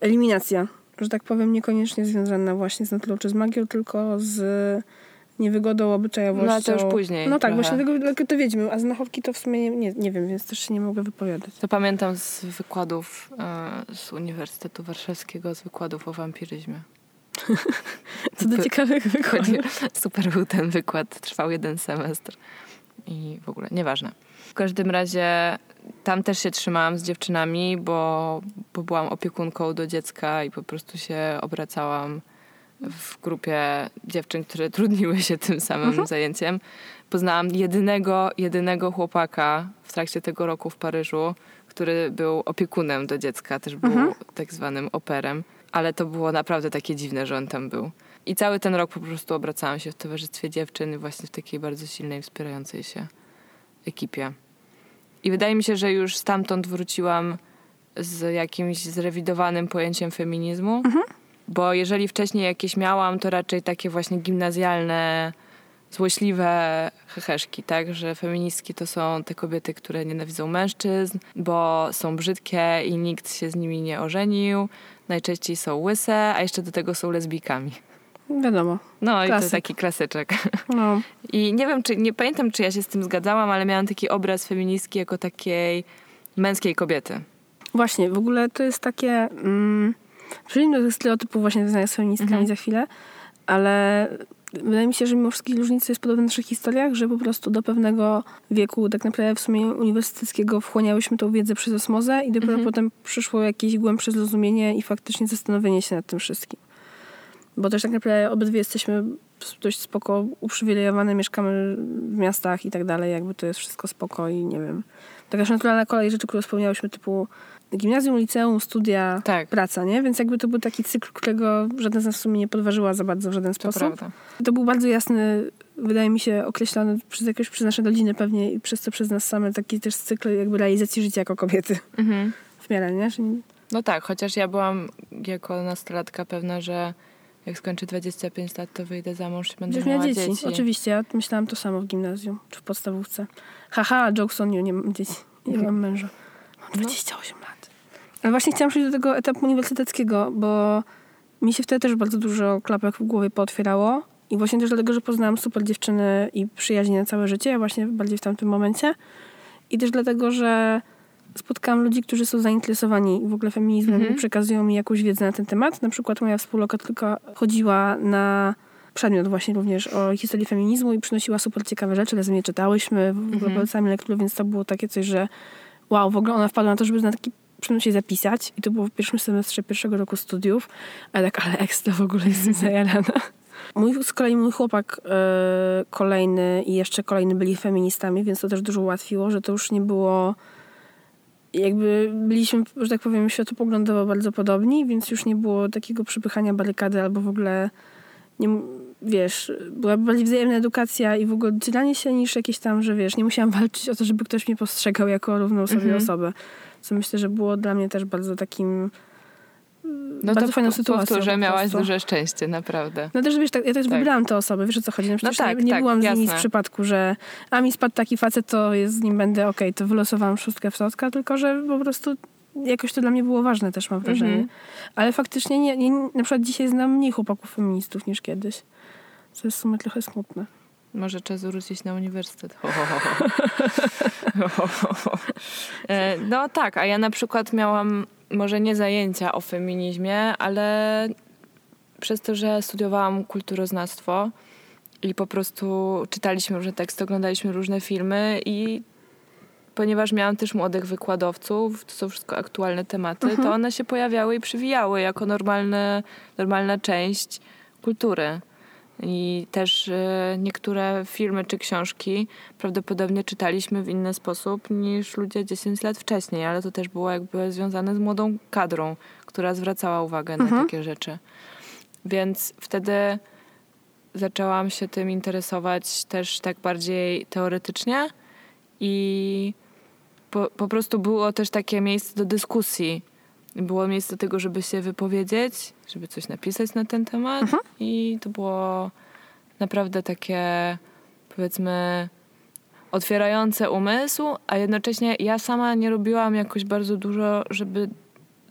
eliminacja, że tak powiem, niekoniecznie związana właśnie z naturą czy z magią, tylko z niewygodą, obyczajowością. No, ale to już później No tak, trochę. właśnie tego, to wiedźmy, a znachowki to w sumie nie, nie, nie wiem, więc też się nie mogę wypowiadać. To pamiętam z wykładów e, z Uniwersytetu Warszawskiego, z wykładów o wampiryzmie. Co do ciekawych wykładów. Super był ten wykład, trwał jeden semestr i w ogóle nieważne. W każdym razie tam też się trzymałam z dziewczynami, bo, bo byłam opiekunką do dziecka i po prostu się obracałam w grupie dziewczyn, które trudniły się tym samym zajęciem. Poznałam jedynego, jedynego chłopaka w trakcie tego roku w Paryżu, który był opiekunem do dziecka, też był tak zwanym operem, ale to było naprawdę takie dziwne, że on tam był. I cały ten rok po prostu obracałam się w towarzystwie dziewczyn, właśnie w takiej bardzo silnej, wspierającej się ekipie. I wydaje mi się, że już stamtąd wróciłam z jakimś zrewidowanym pojęciem feminizmu, bo jeżeli wcześniej jakieś miałam, to raczej takie właśnie gimnazjalne, złośliwe heheszki, tak? Że feministki to są te kobiety, które nienawidzą mężczyzn, bo są brzydkie i nikt się z nimi nie ożenił. Najczęściej są łyse, a jeszcze do tego są lesbijkami. Wiadomo. No i Klasyk. to taki klasyczek. No. I nie wiem, czy nie pamiętam, czy ja się z tym zgadzałam, ale miałam taki obraz feministki jako takiej męskiej kobiety. Właśnie, w ogóle to jest takie. Mm, Przejdźmy do tych stereotypów właśnie związanych z feministkami Mhm. za chwilę, ale wydaje mi się, że mimo wszystkich różnic jest podobne w naszych historiach, że po prostu do pewnego wieku, tak naprawdę w sumie uniwersyteckiego, wchłaniałyśmy tą wiedzę przez osmozę i dopiero Mhm. potem przyszło jakieś głębsze zrozumienie i faktycznie zastanowienie się nad tym wszystkim. Bo też tak naprawdę obydwie jesteśmy dość spoko uprzywilejowane, mieszkamy w miastach i tak dalej, jakby to jest wszystko spoko i nie wiem. Taka naturalna kolej rzeczy, które wspomniałyśmy, typu gimnazjum, liceum, studia, Tak. praca, nie? Więc jakby to był taki cykl, którego żadna z nas w sumie nie podważyła za bardzo w żaden To sposób. prawda. To był bardzo jasny, wydaje mi się, określony przez jakoś przez nasze rodziny pewnie i przez to przez nas same taki też cykl jakby realizacji życia jako kobiety. Mhm. W miarę, nie? Że nie- No tak, chociaż ja byłam jako nastolatka pewna, że jak skończę 25 lat, to wyjdę za mąż i będę Będziesz miała miała dzieci. dzieci. Oczywiście, ja myślałam to samo w gimnazjum czy w podstawówce. Haha, jokes on you, nie mam dzieci. Nie mam męża. Mam 28 lat. Ale właśnie chciałam przejść do tego etapu uniwersyteckiego, bo mi się wtedy też bardzo dużo klapek w głowie pootwierało. I właśnie też dlatego, że poznałam super dziewczyny i przyjaźnie na całe życie, właśnie bardziej w tamtym momencie. I też dlatego, że spotkałam ludzi, którzy są zainteresowani w ogóle feminizmem Mhm. i przekazują mi jakąś wiedzę na ten temat. Na przykład moja współlokatorka chodziła na przedmiot właśnie również o historii feminizmu i przynosiła super ciekawe rzeczy, razem je czytałyśmy, w ogóle Mhm. polecamy lekturę, więc to było takie coś, że wow, w ogóle ona wpadła na to, żeby na taki się zapisać i to było w pierwszym semestrze pierwszego roku studiów, ale tak, ale ekstra w ogóle jestem zajarana. Mój, z kolei mój chłopak e, kolejny i jeszcze kolejny byli feministami, więc to też dużo ułatwiło, że to już nie było jakby byliśmy, że tak powiem, światopoglądowo bardzo podobni, więc już nie było takiego przypychania barykady albo w ogóle nie, wiesz, była bardziej wzajemna edukacja i w ogóle docieranie się niż jakieś tam, że wiesz, nie musiałam walczyć o to, żeby ktoś mnie postrzegał jako równą sobie Mhm. osobę. Co myślę, że było dla mnie też bardzo takim No bardzo to fajną powtórzę, po miałaś duże szczęście, naprawdę. No też wiesz, tak, ja też Tak. wybrałam te osoby, wiesz o co chodzi. No przecież tak, nie, nie tak, byłam z nimi z jasne. przypadku, że a mi spadł taki facet, to jest z nim będę, okej, to wylosowałam szóstkę w środka, tylko że po prostu jakoś to dla mnie było ważne też, mam wrażenie. Mhm. Ale faktycznie nie, nie, na przykład dzisiaj znam mniej chłopaków feministów niż kiedyś. Co jest w sumie trochę smutne. Może czas wrócić na uniwersytet. Ho, ho, ho, ho. Ho, ho, ho. E, No tak, a ja na przykład miałam może nie zajęcia o feminizmie, ale przez to, że studiowałam kulturoznawstwo i po prostu czytaliśmy różne teksty, oglądaliśmy różne filmy i ponieważ miałam też młodych wykładowców, to są wszystko aktualne tematy, to one się pojawiały i przywijały jako normalne, normalna część kultury. I też e, niektóre filmy czy książki prawdopodobnie czytaliśmy w inny sposób niż ludzie 10 lat wcześniej, ale to też było jakby związane z młodą kadrą, która zwracała uwagę na takie rzeczy. Więc wtedy zaczęłam się tym interesować też tak bardziej teoretycznie i po, po prostu było też takie miejsce do dyskusji. Było miejsce do tego, żeby się wypowiedzieć, żeby coś napisać na ten temat i to było naprawdę takie powiedzmy otwierające umysł, a jednocześnie ja sama nie robiłam jakoś bardzo dużo, żeby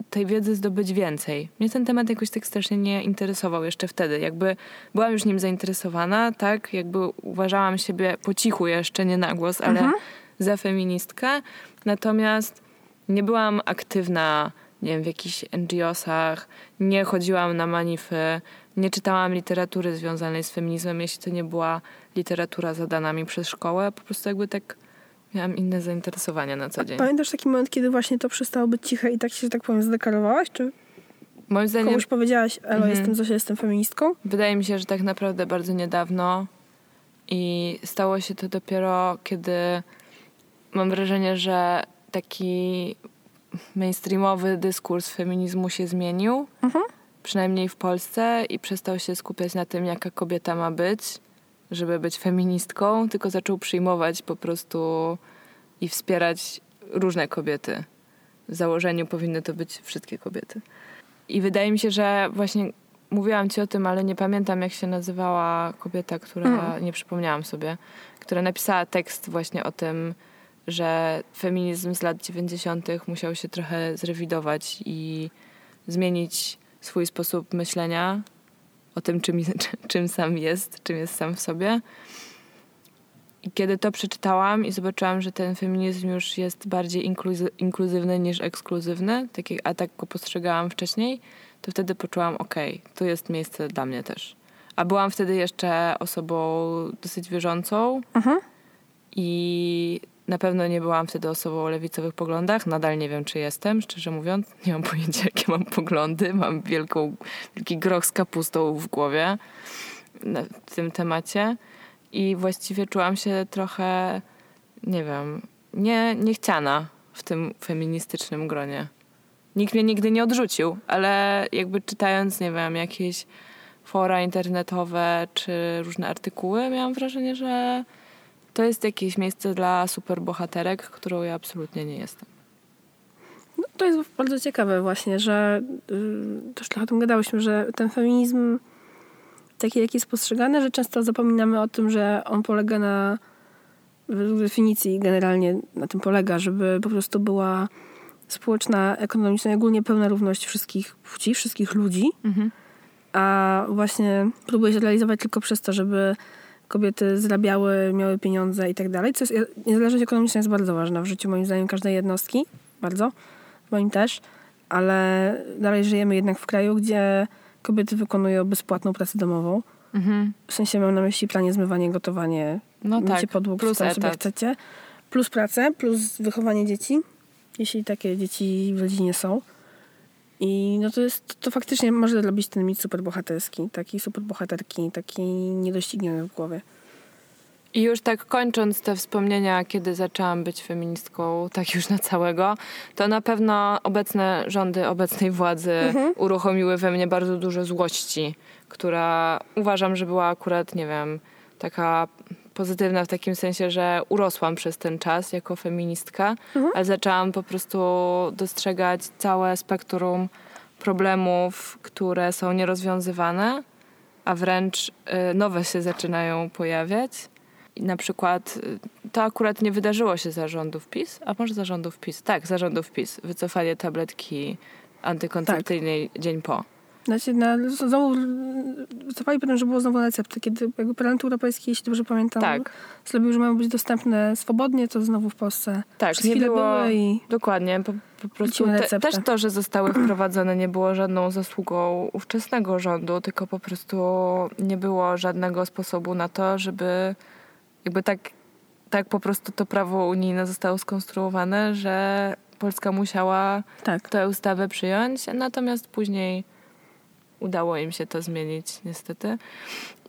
tej wiedzy zdobyć więcej. Mnie ten temat jakoś tak strasznie nie interesował jeszcze wtedy. Jakby byłam już nim zainteresowana, tak? Jakby uważałam siebie po cichu jeszcze, nie na głos, ale za feministkę. Natomiast nie byłam aktywna, nie wiem, w jakichś NGO-sach, nie chodziłam na manify, nie czytałam literatury związanej z feminizmem, jeśli to nie była literatura zadana mi przez szkołę. Po prostu jakby tak miałam inne zainteresowania na co dzień. Pamiętasz taki moment, kiedy właśnie to przestało być ciche i tak się, że tak powiem, zdeklarowałaś? Czy Moim zdaniem komuś powiedziałaś, Elo, Mhm. jestem Zosia, jestem feministką? Wydaje mi się, że tak naprawdę bardzo niedawno i stało się to dopiero, kiedy mam wrażenie, że taki mainstreamowy dyskurs feminizmu się zmienił, Mhm. przynajmniej w Polsce, i przestał się skupiać na tym, jaka kobieta ma być, żeby być feministką, tylko zaczął przyjmować po prostu i wspierać różne kobiety. W założeniu powinny to być wszystkie kobiety. I wydaje mi się, że właśnie mówiłam ci o tym, ale nie pamiętam, jak się nazywała kobieta, która, Mm. nie przypomniałam sobie, która napisała tekst właśnie o tym, że feminizm z lat 90. musiał się trochę zrewidować i zmienić swój sposób myślenia o tym, czym, czym sam jest, czym jest sam w sobie. I kiedy to przeczytałam i zobaczyłam, że ten feminizm już jest bardziej inkluzy- inkluzywny niż ekskluzywny, tak a tak go postrzegałam wcześniej, to wtedy poczułam, okej, tu jest miejsce dla mnie też. A byłam wtedy jeszcze osobą dosyć wierzącą Mhm. i na pewno nie byłam wtedy osobą o lewicowych poglądach. Nadal nie wiem, czy jestem, szczerze mówiąc. Nie mam pojęcia, jakie mam poglądy. Mam wielką, wielki groch z kapustą w głowie w tym temacie. I właściwie czułam się trochę, nie wiem, nie, niechciana w tym feministycznym gronie. Nikt mnie nigdy nie odrzucił, ale jakby czytając, nie wiem, jakieś fora internetowe czy różne artykuły, miałam wrażenie, że to jest jakieś miejsce dla superbohaterek, którą ja absolutnie nie jestem. No, to jest bardzo ciekawe właśnie, że y, też trochę o tym gadałyśmy, że ten feminizm taki, jaki jest postrzegany, że często zapominamy o tym, że on polega na według definicji generalnie na tym polega, żeby po prostu była społeczna, ekonomiczna i ogólnie pełna równość wszystkich płci, wszystkich ludzi, a właśnie próbuje się realizować tylko przez to, żeby kobiety zarabiały, miały pieniądze i tak dalej, co jest, niezależność ekonomiczna jest bardzo ważna w życiu moim zdaniem każdej jednostki, bardzo, moim też, ale dalej żyjemy jednak w kraju, gdzie kobiety wykonują bezpłatną pracę domową. W sensie mam na myśli pranie, zmywanie, gotowanie, No mycie tak, podłóg, plus co sobie chcecie. Plus pracę, plus wychowanie dzieci, jeśli takie dzieci w rodzinie są. I no to jest, to faktycznie może robić ten mit superbohaterski, taki superbohaterki, taki niedościgniony w głowie. I już tak kończąc te wspomnienia, kiedy zaczęłam być feministką, tak już na całego, to na pewno obecne rządy obecnej władzy uruchomiły we mnie bardzo dużo złości, która uważam, że była akurat, nie wiem, taka pozytywna w takim sensie, że urosłam przez ten czas jako feministka, ale zaczęłam po prostu dostrzegać całe spektrum problemów, które są nierozwiązywane, a wręcz y, nowe się zaczynają pojawiać. I na przykład y, to akurat nie wydarzyło się zarządów PiS, a może zarządów PiS? Tak, zarządów PiS. Wycofanie tabletki antykoncepcyjnej tak. dzień po. Znaczy, na, znowu wycofali potem, że było znowu recepty, kiedy jakby Parlament Europejski, jeśli dobrze pamiętam, tak. zrobił, że mają być dostępne swobodnie, to znowu w Polsce tak, nie było, i dokładnie, po, po prostu te, też to, że zostały wprowadzone nie było żadną zasługą ówczesnego rządu, tylko po prostu nie było żadnego sposobu na to, żeby jakby tak, tak po prostu to prawo unijne zostało skonstruowane, że Polska musiała tak. tę ustawę przyjąć, natomiast później udało im się to zmienić niestety.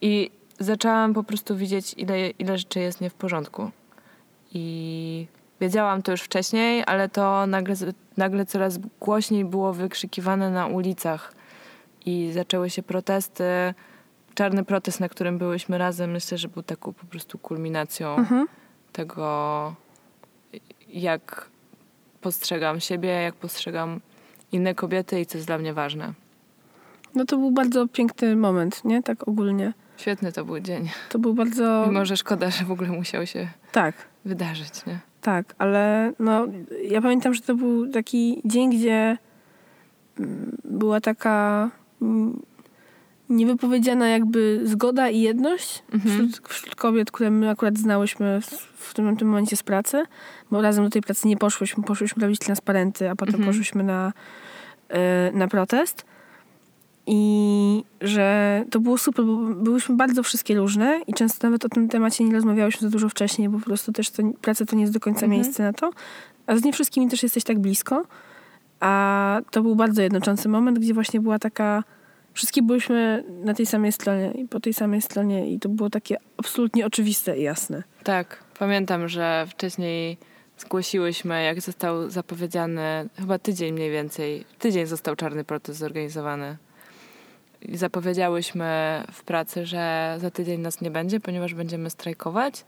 I zaczęłam po prostu widzieć, ile, ile rzeczy jest nie w porządku. I wiedziałam to już wcześniej, ale to nagle, nagle coraz głośniej było wykrzykiwane na ulicach. I zaczęły się protesty. Czarny protest, na którym byłyśmy razem, myślę, że był taką po prostu kulminacją mhm. tego, jak postrzegam siebie, jak postrzegam inne kobiety i co jest dla mnie ważne. No to był bardzo piękny moment, nie? Tak ogólnie. Świetny to był dzień. To był bardzo... Mimo, że szkoda, że w ogóle musiał się tak. wydarzyć, nie? Tak, ale no, ja pamiętam, że to był taki dzień, gdzie mm, była taka mm, niewypowiedziana jakby zgoda i jedność mhm. wśród, wśród, kobiet, które my akurat znałyśmy w, w, tym, w tym momencie z pracy, bo razem do tej pracy nie poszłyśmy, poszłyśmy robić transparenty, a potem mhm. poszłyśmy na, y, na protest. I że to było super, bo byłyśmy bardzo wszystkie różne i często nawet o tym temacie nie rozmawiałyśmy za dużo wcześniej, bo po prostu też to, praca to nie jest do końca mhm. miejsce na to. A z nie wszystkimi też jesteś tak blisko. A to był bardzo jednoczący moment, gdzie właśnie była taka... Wszystkie byłyśmy na tej samej stronie i po tej samej stronie i to było takie absolutnie oczywiste i jasne. Tak, pamiętam, że wcześniej zgłosiłyśmy, jak został zapowiedziany, chyba tydzień mniej więcej, tydzień został czarny protest zorganizowany zapowiedziałyśmy w pracy, że za tydzień nas nie będzie, ponieważ będziemy strajkować.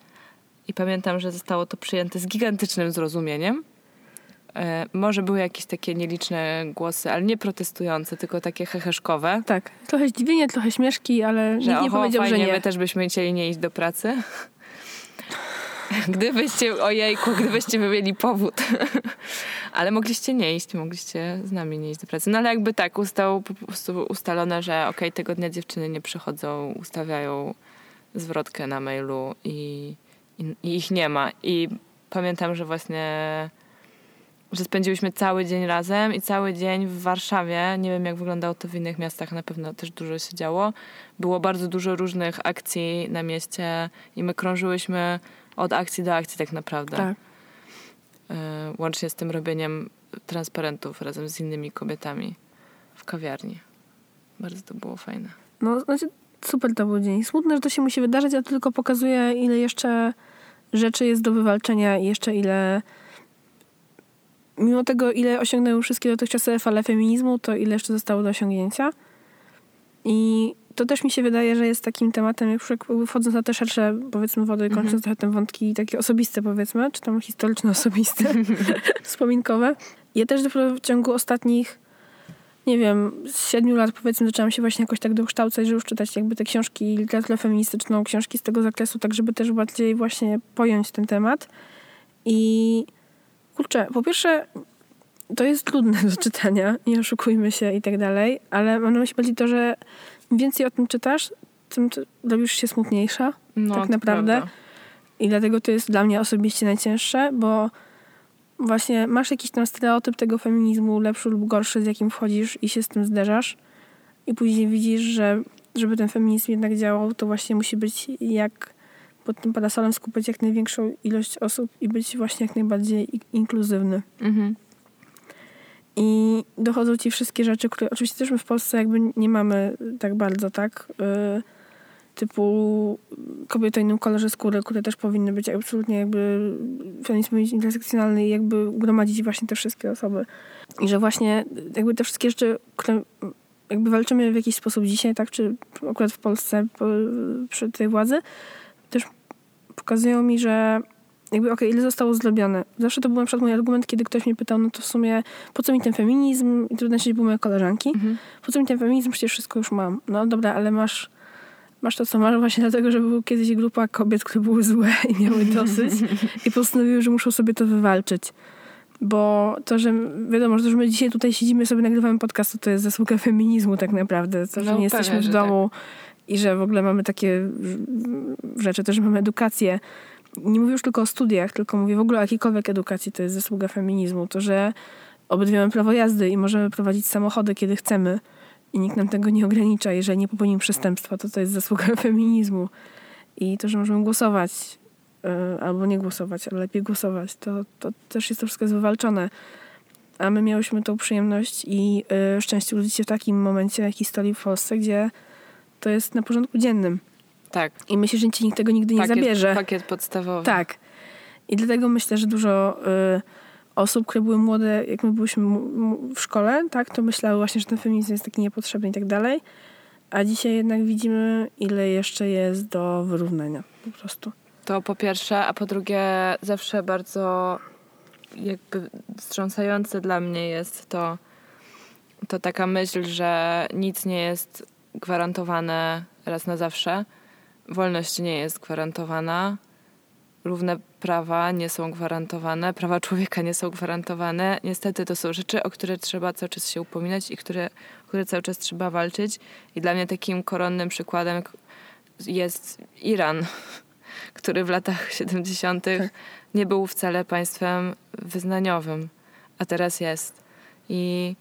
I pamiętam, że zostało to przyjęte z gigantycznym zrozumieniem. E, może były jakieś takie nieliczne głosy, ale nie protestujące, tylko takie heheszkowe. Tak, trochę zdziwienie, trochę śmieszki, ale że, nikt nie oho, powiedział, fajnie, że nie. my też byśmy chcieli nie iść do pracy. Gdybyście, ojejku, gdybyście mieli powód. ale mogliście nie iść, mogliście z nami nie iść do pracy. No ale jakby tak, ustało po prostu ustalone, że okej, okay, tego dnia dziewczyny nie przychodzą, ustawiają zwrotkę na mailu i, i, i ich nie ma. I pamiętam, że właśnie że spędziłyśmy cały dzień razem i cały dzień w Warszawie, nie wiem jak wyglądało to w innych miastach, na pewno też dużo się działo. Było bardzo dużo różnych akcji na mieście i my krążyłyśmy od akcji do akcji tak naprawdę. Tak. E, łącznie z tym robieniem transparentów razem z innymi kobietami w kawiarni. Bardzo to było fajne. No, znaczy super to był dzień. Smutne, że to się musi wydarzyć, a to tylko pokazuje, ile jeszcze rzeczy jest do wywalczenia i jeszcze ile mimo tego, ile osiągnęły wszystkie dotychczasowe fale feminizmu, to ile jeszcze zostało do osiągnięcia. I to też mi się wydaje, że jest takim tematem, jak wchodząc na te szersze, powiedzmy, wody, kończąc mm -hmm. trochę te wątki takie osobiste, powiedzmy, czy tam historyczno-osobiste, wspominkowe. Ja też dopiero w ciągu ostatnich, nie wiem, z siedmiu lat, powiedzmy, zaczęłam się właśnie jakoś tak dokształcać, że już czytać jakby te książki, literaturę feministyczną, książki z tego zakresu, tak żeby też bardziej właśnie pojąć ten temat. I kurczę, po pierwsze, to jest trudne do czytania, nie oszukujmy się i tak dalej, ale mam na myśli bardziej to, że im więcej o tym czytasz, tym robisz się smutniejsza, no, tak naprawdę. Prawda. I dlatego to jest dla mnie osobiście najcięższe, bo właśnie masz jakiś tam stereotyp tego feminizmu, lepszy lub gorszy, z jakim wchodzisz i się z tym zderzasz. I później widzisz, że żeby ten feminizm jednak działał, to właśnie musi być jak pod tym parasolem skupiać jak największą ilość osób i być właśnie jak najbardziej inkluzywny. Mhm. I dochodzą ci wszystkie rzeczy, które oczywiście też my w Polsce jakby nie mamy tak bardzo, tak? Yy, typu kobiety o innym kolorze skóry, które też powinny być absolutnie jakby feminizm intersekcjonalny i jakby gromadzić właśnie te wszystkie osoby. I że właśnie jakby te wszystkie rzeczy, które jakby walczymy w jakiś sposób dzisiaj, tak? Czy akurat w Polsce przy tej władzy, też pokazują mi, że jakby okej, okay, ile zostało zrobione. Zawsze to był na przykład mój argument, kiedy ktoś mnie pytał, no to w sumie po co mi ten feminizm? I trudno się były moje koleżanki. Mhm. Po co mi ten feminizm? Przecież wszystko już mam. No dobra, ale masz masz to, co masz, właśnie dlatego, że była kiedyś grupa kobiet, które były złe i miały dosyć i postanowiły, że muszą sobie to wywalczyć. Bo to, że wiadomo, że my dzisiaj tutaj siedzimy, sobie nagrywamy podcast, to, to jest zasługa feminizmu tak naprawdę. To, że No, nie jesteśmy pewnie, w że domu i że w ogóle mamy takie rzeczy, też że mamy edukację. Nie mówię już tylko o studiach, tylko mówię w ogóle o jakiejkolwiek edukacji, to jest zasługa feminizmu. To, że obydwie mamy prawo jazdy i możemy prowadzić samochody, kiedy chcemy i nikt nam tego nie ogranicza. Jeżeli nie popełnimy przestępstwa, to to jest zasługa feminizmu. I to, że możemy głosować y, albo nie głosować, ale lepiej głosować, to, to też jest to wszystko wywalczone. A my miałyśmy tą przyjemność i y, szczęście urodzić się w takim momencie historii w Polsce, gdzie to jest na porządku dziennym. Tak. I myślę, że ci nikt tego nigdy nie pakiet, zabierze. Pakiet podstawowy. Tak. I dlatego myślę, że dużo y, osób, które były młode, jak my byliśmy w szkole, tak, to myślały właśnie, że ten feminizm jest taki niepotrzebny i tak dalej. A dzisiaj jednak widzimy, ile jeszcze jest do wyrównania po prostu. To po pierwsze, a po drugie zawsze bardzo jakby wstrząsające dla mnie jest to, to taka myśl, że nic nie jest gwarantowane raz na zawsze. Wolność nie jest gwarantowana. Równe prawa nie są gwarantowane, prawa człowieka nie są gwarantowane. Niestety to są rzeczy, o które trzeba cały czas się upominać i które, o które cały czas trzeba walczyć. I dla mnie takim koronnym przykładem jest Iran, który w latach 70. nie był wcale państwem wyznaniowym, a teraz jest. I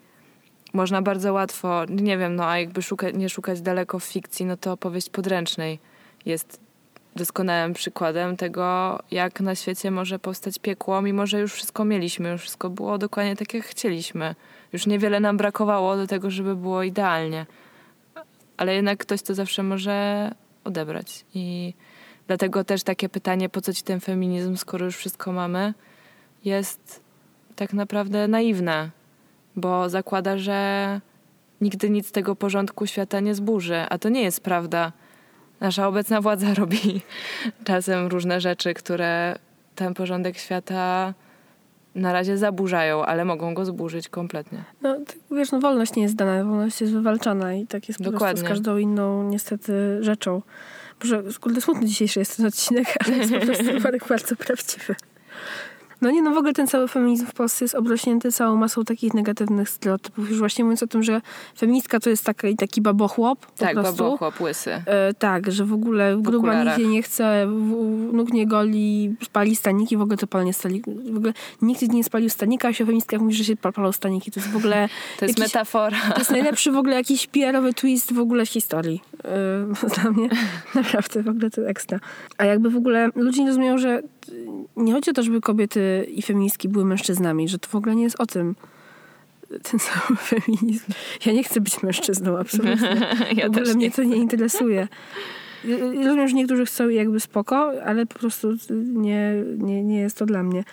można bardzo łatwo, nie wiem, no a jakby szuka, nie szukać daleko w fikcji, no to opowieść podręcznej jest doskonałym przykładem tego, jak na świecie może powstać piekło, mimo że już wszystko mieliśmy, już wszystko było dokładnie tak, jak chcieliśmy. Już niewiele nam brakowało do tego, żeby było idealnie. Ale jednak ktoś to zawsze może odebrać. I dlatego też takie pytanie, po co ci ten feminizm, skoro już wszystko mamy, jest tak naprawdę naiwne, bo zakłada, że nigdy nic tego porządku świata nie zburzy, a to nie jest prawda. Nasza obecna władza robi czasem różne rzeczy, które ten porządek świata na razie zaburzają, ale mogą go zburzyć kompletnie. No, wiesz, no wolność nie jest dana, wolność jest wywalczana i tak jest po prostu Dokładnie. z każdą inną niestety rzeczą. Może kurde smutny dzisiejszy jest ten odcinek, ale jest po prostu bardzo prawdziwy. No nie, no w ogóle ten cały feminizm w Polsce jest obrośnięty całą masą takich negatywnych stereotypów. Już właśnie mówiąc o tym, że feministka to jest taki, taki babochłop po Tak, prostu. babochłop łysy. E, tak, że w ogóle gruba okularach. jej nie chce, w- nóg nie goli, spali staniki, w ogóle to palenie stanik. W ogóle nikt nie spalił stanika, a się o feministkach mówi, że się pal- palą staniki. To jest w ogóle... To jest jakiś- metafora. To jest najlepszy w ogóle jakiś PR-owy twist w ogóle w historii. Yy, dla mnie naprawdę w ogóle to ekstra. A jakby w ogóle ludzie nie rozumieją, że nie chodzi o to, żeby kobiety i feministki były mężczyznami, że to w ogóle nie jest o tym ten cały feminizm. Ja nie chcę być mężczyzną, absolutnie. Ja w ogóle też mnie nie. to nie interesuje. Rozumiem, że niektórzy chcą jakby spoko, ale po prostu nie, nie, nie jest to dla mnie.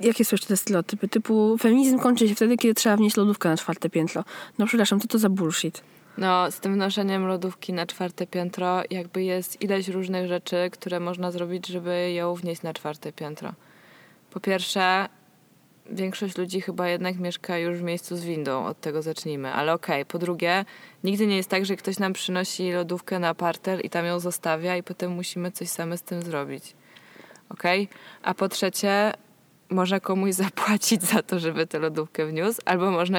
Jakie są jeszcze te stereotypy? Typu feminizm kończy się wtedy, kiedy trzeba wnieść lodówkę na czwarte piętro. No przepraszam, to to za bullshit. No, z tym wnoszeniem lodówki na czwarte piętro jakby jest ileś różnych rzeczy, które można zrobić, żeby ją wnieść na czwarte piętro. Po pierwsze, większość ludzi chyba jednak mieszka już w miejscu z windą, od tego zacznijmy, ale okej. Po drugie, nigdy nie jest tak, że ktoś nam przynosi lodówkę na parter i tam ją zostawia i potem musimy coś same z tym zrobić. Okej? A po trzecie, można komuś zapłacić za to, żeby tę lodówkę wniósł, albo można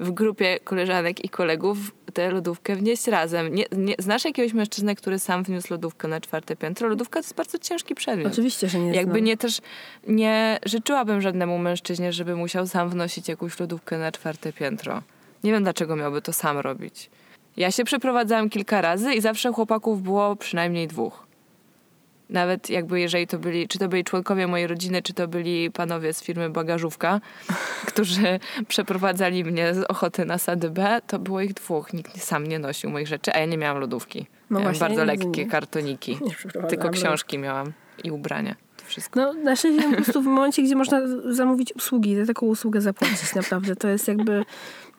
w grupie koleżanek i kolegów tę lodówkę wnieść razem. Nie, nie, znasz jakiegoś mężczyznę, który sam wniósł lodówkę na czwarte piętro? Lodówka to jest bardzo ciężki przedmiot. Oczywiście, że nie. Jakby no. nie też nie życzyłabym żadnemu mężczyźnie, żeby musiał sam wnosić jakąś lodówkę na czwarte piętro. Nie wiem, dlaczego miałby to sam robić. Ja się przeprowadzałam kilka razy i zawsze chłopaków było przynajmniej dwóch. Nawet jakby jeżeli to byli, czy to byli członkowie mojej rodziny, czy to byli panowie z firmy Bagażówka, którzy przeprowadzali mnie z ochoty na sady B, to było ich dwóch. Nikt sam nie nosił moich rzeczy, a ja nie miałam lodówki. No miałam bardzo lekkie nie. kartoniki. Nie Tylko książki miałam i ubrania. Wszystko. No, na szczęście po prostu w momencie, gdzie można zamówić usługi, za taką usługę zapłacić naprawdę. To jest jakby,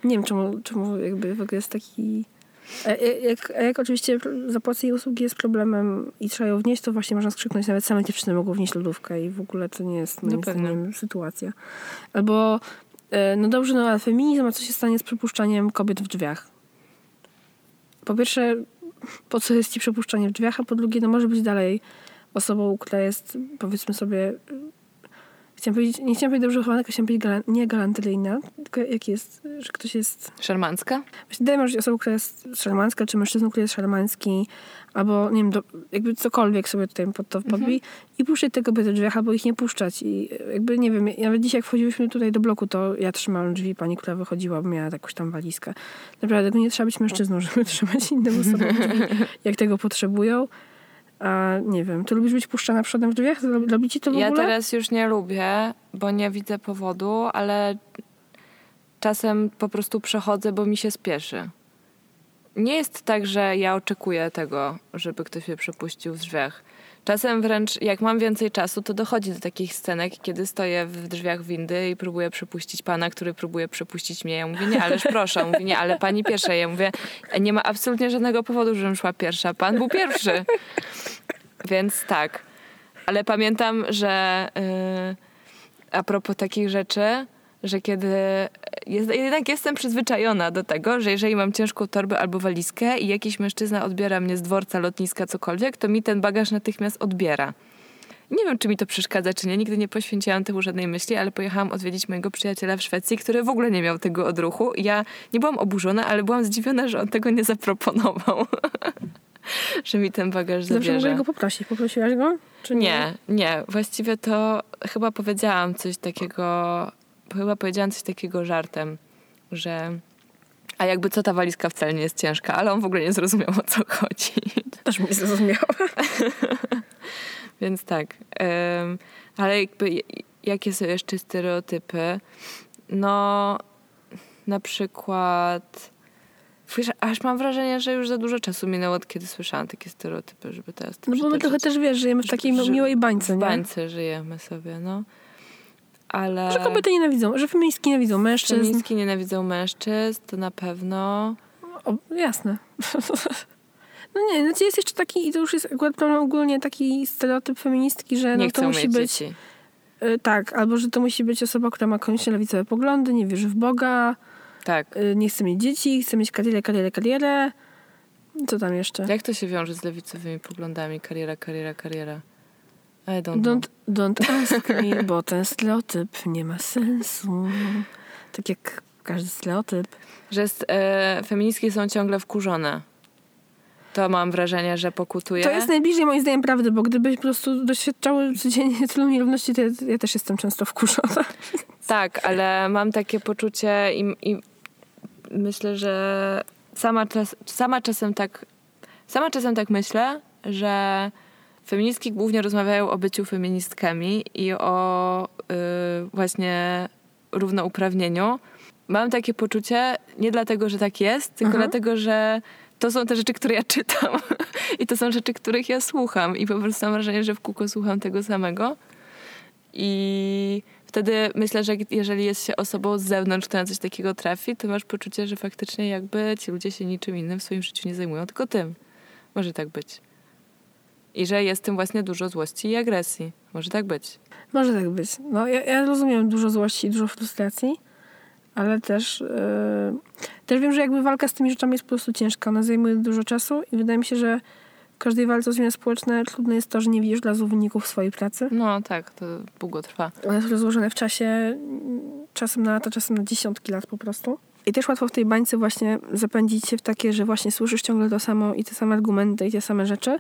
nie wiem czemu, czemu jakby w ogóle jest taki... A jak, a jak oczywiście zapłacenie usługi jest problemem i trzeba ją wnieść, to właśnie można skrzyknąć, nawet same dziewczyny mogą wnieść lodówkę i w ogóle to nie jest moim No zdaniem sytuacja. Albo, e, no dobrze, no ale feminizm, a co się stanie z przypuszczaniem kobiet w drzwiach? Po pierwsze, po co jest ci przepuszczanie w drzwiach, a po drugie, no może być dalej osobą, która jest, powiedzmy sobie, chciałam powiedzieć, nie chciałam powiedzieć dobrze wychowana, tylko chciałam powiedzieć galan, nie galanteryjna, tylko jak jest, że ktoś jest Szarmancka? Właśnie daje możliwość osobą, która jest szarmancka, czy mężczyzną, który jest szarmancki, albo nie wiem, do, jakby cokolwiek sobie tutaj pod to podbij Mhm. i puszczać te kobiety w drzwiach, albo ich nie puszczać. I jakby, nie wiem, nawet dzisiaj jak wchodziłyśmy tutaj do bloku, to ja trzymałam drzwi, pani, która wychodziła, bo miała jakąś tam walizkę. Naprawdę, tego nie trzeba być mężczyzną, żeby trzymać innym osobom drzwi, jak tego potrzebują. A nie wiem, ty lubisz być puszczana przodem w drzwiach? Robi ci to w Ja ogóle? teraz już nie lubię, bo nie widzę powodu, ale czasem po prostu przechodzę, bo mi się spieszy. Nie jest tak, że ja oczekuję tego, żeby ktoś mnie przepuścił w drzwiach. Czasem wręcz, jak mam więcej czasu, to dochodzi do takich scenek, kiedy stoję w drzwiach windy i próbuję przepuścić pana, który próbuje przepuścić mnie. Ja mówię, nie, ależ proszę. On mówi, nie, ale pani pierwsza. Ja mówię, nie ma absolutnie żadnego powodu, żebym szła pierwsza. Pan był pierwszy. Więc tak. Ale pamiętam, że yy, a propos takich rzeczy, że kiedy jest, jednak jestem przyzwyczajona do tego, że jeżeli mam ciężką torbę albo walizkę i jakiś mężczyzna odbiera mnie z dworca, lotniska, cokolwiek, to mi ten bagaż natychmiast odbiera. Nie wiem, czy mi to przeszkadza, czy nie. Nigdy nie poświęciłam temu żadnej myśli, ale pojechałam odwiedzić mojego przyjaciela w Szwecji, który w ogóle nie miał tego odruchu. Ja nie byłam oburzona, ale byłam zdziwiona, że on tego nie zaproponował. że mi ten bagaż Zawsze mogę zabierze. go poprosić. Poprosiłaś go? Czy nie? Nie, nie. Właściwie to chyba powiedziałam coś takiego, chyba powiedziałam coś takiego żartem, że a jakby co ta walizka wcale nie jest ciężka, ale on w ogóle nie zrozumiał o co chodzi. Też mnie zrozumiała. Więc tak. Em, ale jakby jakie są jeszcze stereotypy? No na przykład aż mam wrażenie, że już za dużo czasu minęło od kiedy słyszałam takie stereotypy, żeby teraz to No bo my trochę też, wiesz, żyjemy w takiej miłej bańce, W nie? bańce żyjemy sobie, no. Ale... Że kobiety nienawidzą, że feministki nienawidzą mężczyzn. Feministki nienawidzą mężczyzn, to na pewno. O, jasne. No nie, znaczy jest jeszcze taki, i to już jest akurat problem ogólnie taki stereotyp feministki, że Nie no, to musi być dzieci. y, tak, albo że to musi być osoba, która ma koniecznie lewicowe poglądy, nie wierzy w Boga, Tak. y, nie chce mieć dzieci, chce mieć karierę, karierę, karierę. Co tam jeszcze? Jak to się wiąże z lewicowymi poglądami? Kariera, kariera, kariera. I don't. Don't, don't ask me, bo ten stereotyp nie ma sensu. Tak jak każdy stereotyp. Że jest, e, feministki są ciągle wkurzone. To mam wrażenie, że pokutuje. To jest najbliżej moim zdaniem prawdy, bo gdybyś po prostu doświadczały codziennie tylu nierówności, to ja, ja też jestem często wkurzona. Tak, ale mam takie poczucie i, i myślę, że sama, czas, sama czasem tak sama czasem tak myślę, że feministki głównie rozmawiają o byciu feministkami i o y, właśnie równouprawnieniu. Mam takie poczucie nie dlatego, że tak jest, tylko Aha. dlatego, że to są te rzeczy, które ja czytam i to są rzeczy, których ja słucham i po prostu mam wrażenie, że w kółko słucham tego samego. I wtedy myślę, że jeżeli jest się osobą z zewnątrz, która na coś takiego trafi, to masz poczucie, że faktycznie jakby ci ludzie się niczym innym w swoim życiu nie zajmują, tylko tym. Może tak być. I że jest tym właśnie dużo złości i agresji. Może tak być. Może tak być. No, ja, ja rozumiem dużo złości i dużo frustracji, ale też, yy, też wiem, że jakby walka z tymi rzeczami jest po prostu ciężka. Ona zajmuje dużo czasu i wydaje mi się, że w każdej walce o zmiany społeczne trudne jest to, że nie widzisz dla wyników swojej pracy. No tak, to długo trwa. One jest rozłożone w czasie, czasem na lata, czasem na dziesiątki lat po prostu. I też łatwo w tej bańce właśnie zapędzić się w takie, że właśnie słyszysz ciągle to samo i te same argumenty i te same rzeczy.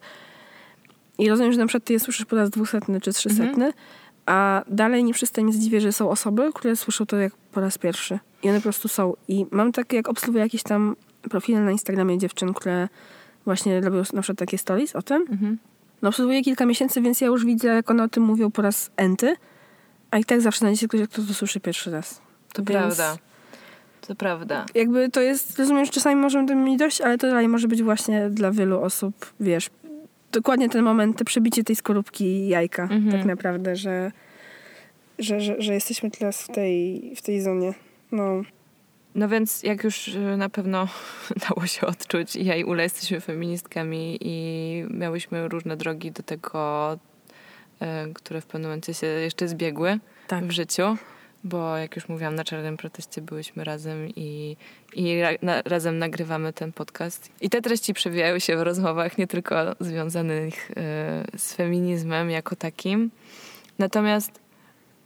I rozumiem, że na przykład ty je słyszysz po raz dwusetny czy trzysetny, a dalej nie przestań mnie zdziwię, że są osoby, które słyszą to jak po raz pierwszy. I one po prostu są. I mam takie, jak obserwuję jakieś tam profile na Instagramie dziewczyn, które właśnie robią na przykład takie stories o tym. Mhm. No obserwuję kilka miesięcy, więc ja już widzę, jak one o tym mówią po raz enty. A i tak zawsze znajdzie ktoś, kto to słyszy pierwszy raz. To Więc prawda. To prawda. Jakby to jest, rozumiem, że czasami możemy tego mieć dość, ale to dalej może być właśnie dla wielu osób, wiesz, dokładnie ten moment, te przebicie tej skorupki jajka, Mhm. tak naprawdę, że, że, że, że jesteśmy teraz w tej, w tej zonie. No, No więc jak już y, na pewno dało się odczuć, ja i Ula jesteśmy feministkami i miałyśmy różne drogi do tego, y, które w pewnym momencie się jeszcze zbiegły tak. w życiu, bo jak już mówiłam, na czarnym proteście byłyśmy razem i, i ra, na, razem nagrywamy ten podcast. I te treści przewijają się w rozmowach nie tylko związanych y, z feminizmem jako takim. Natomiast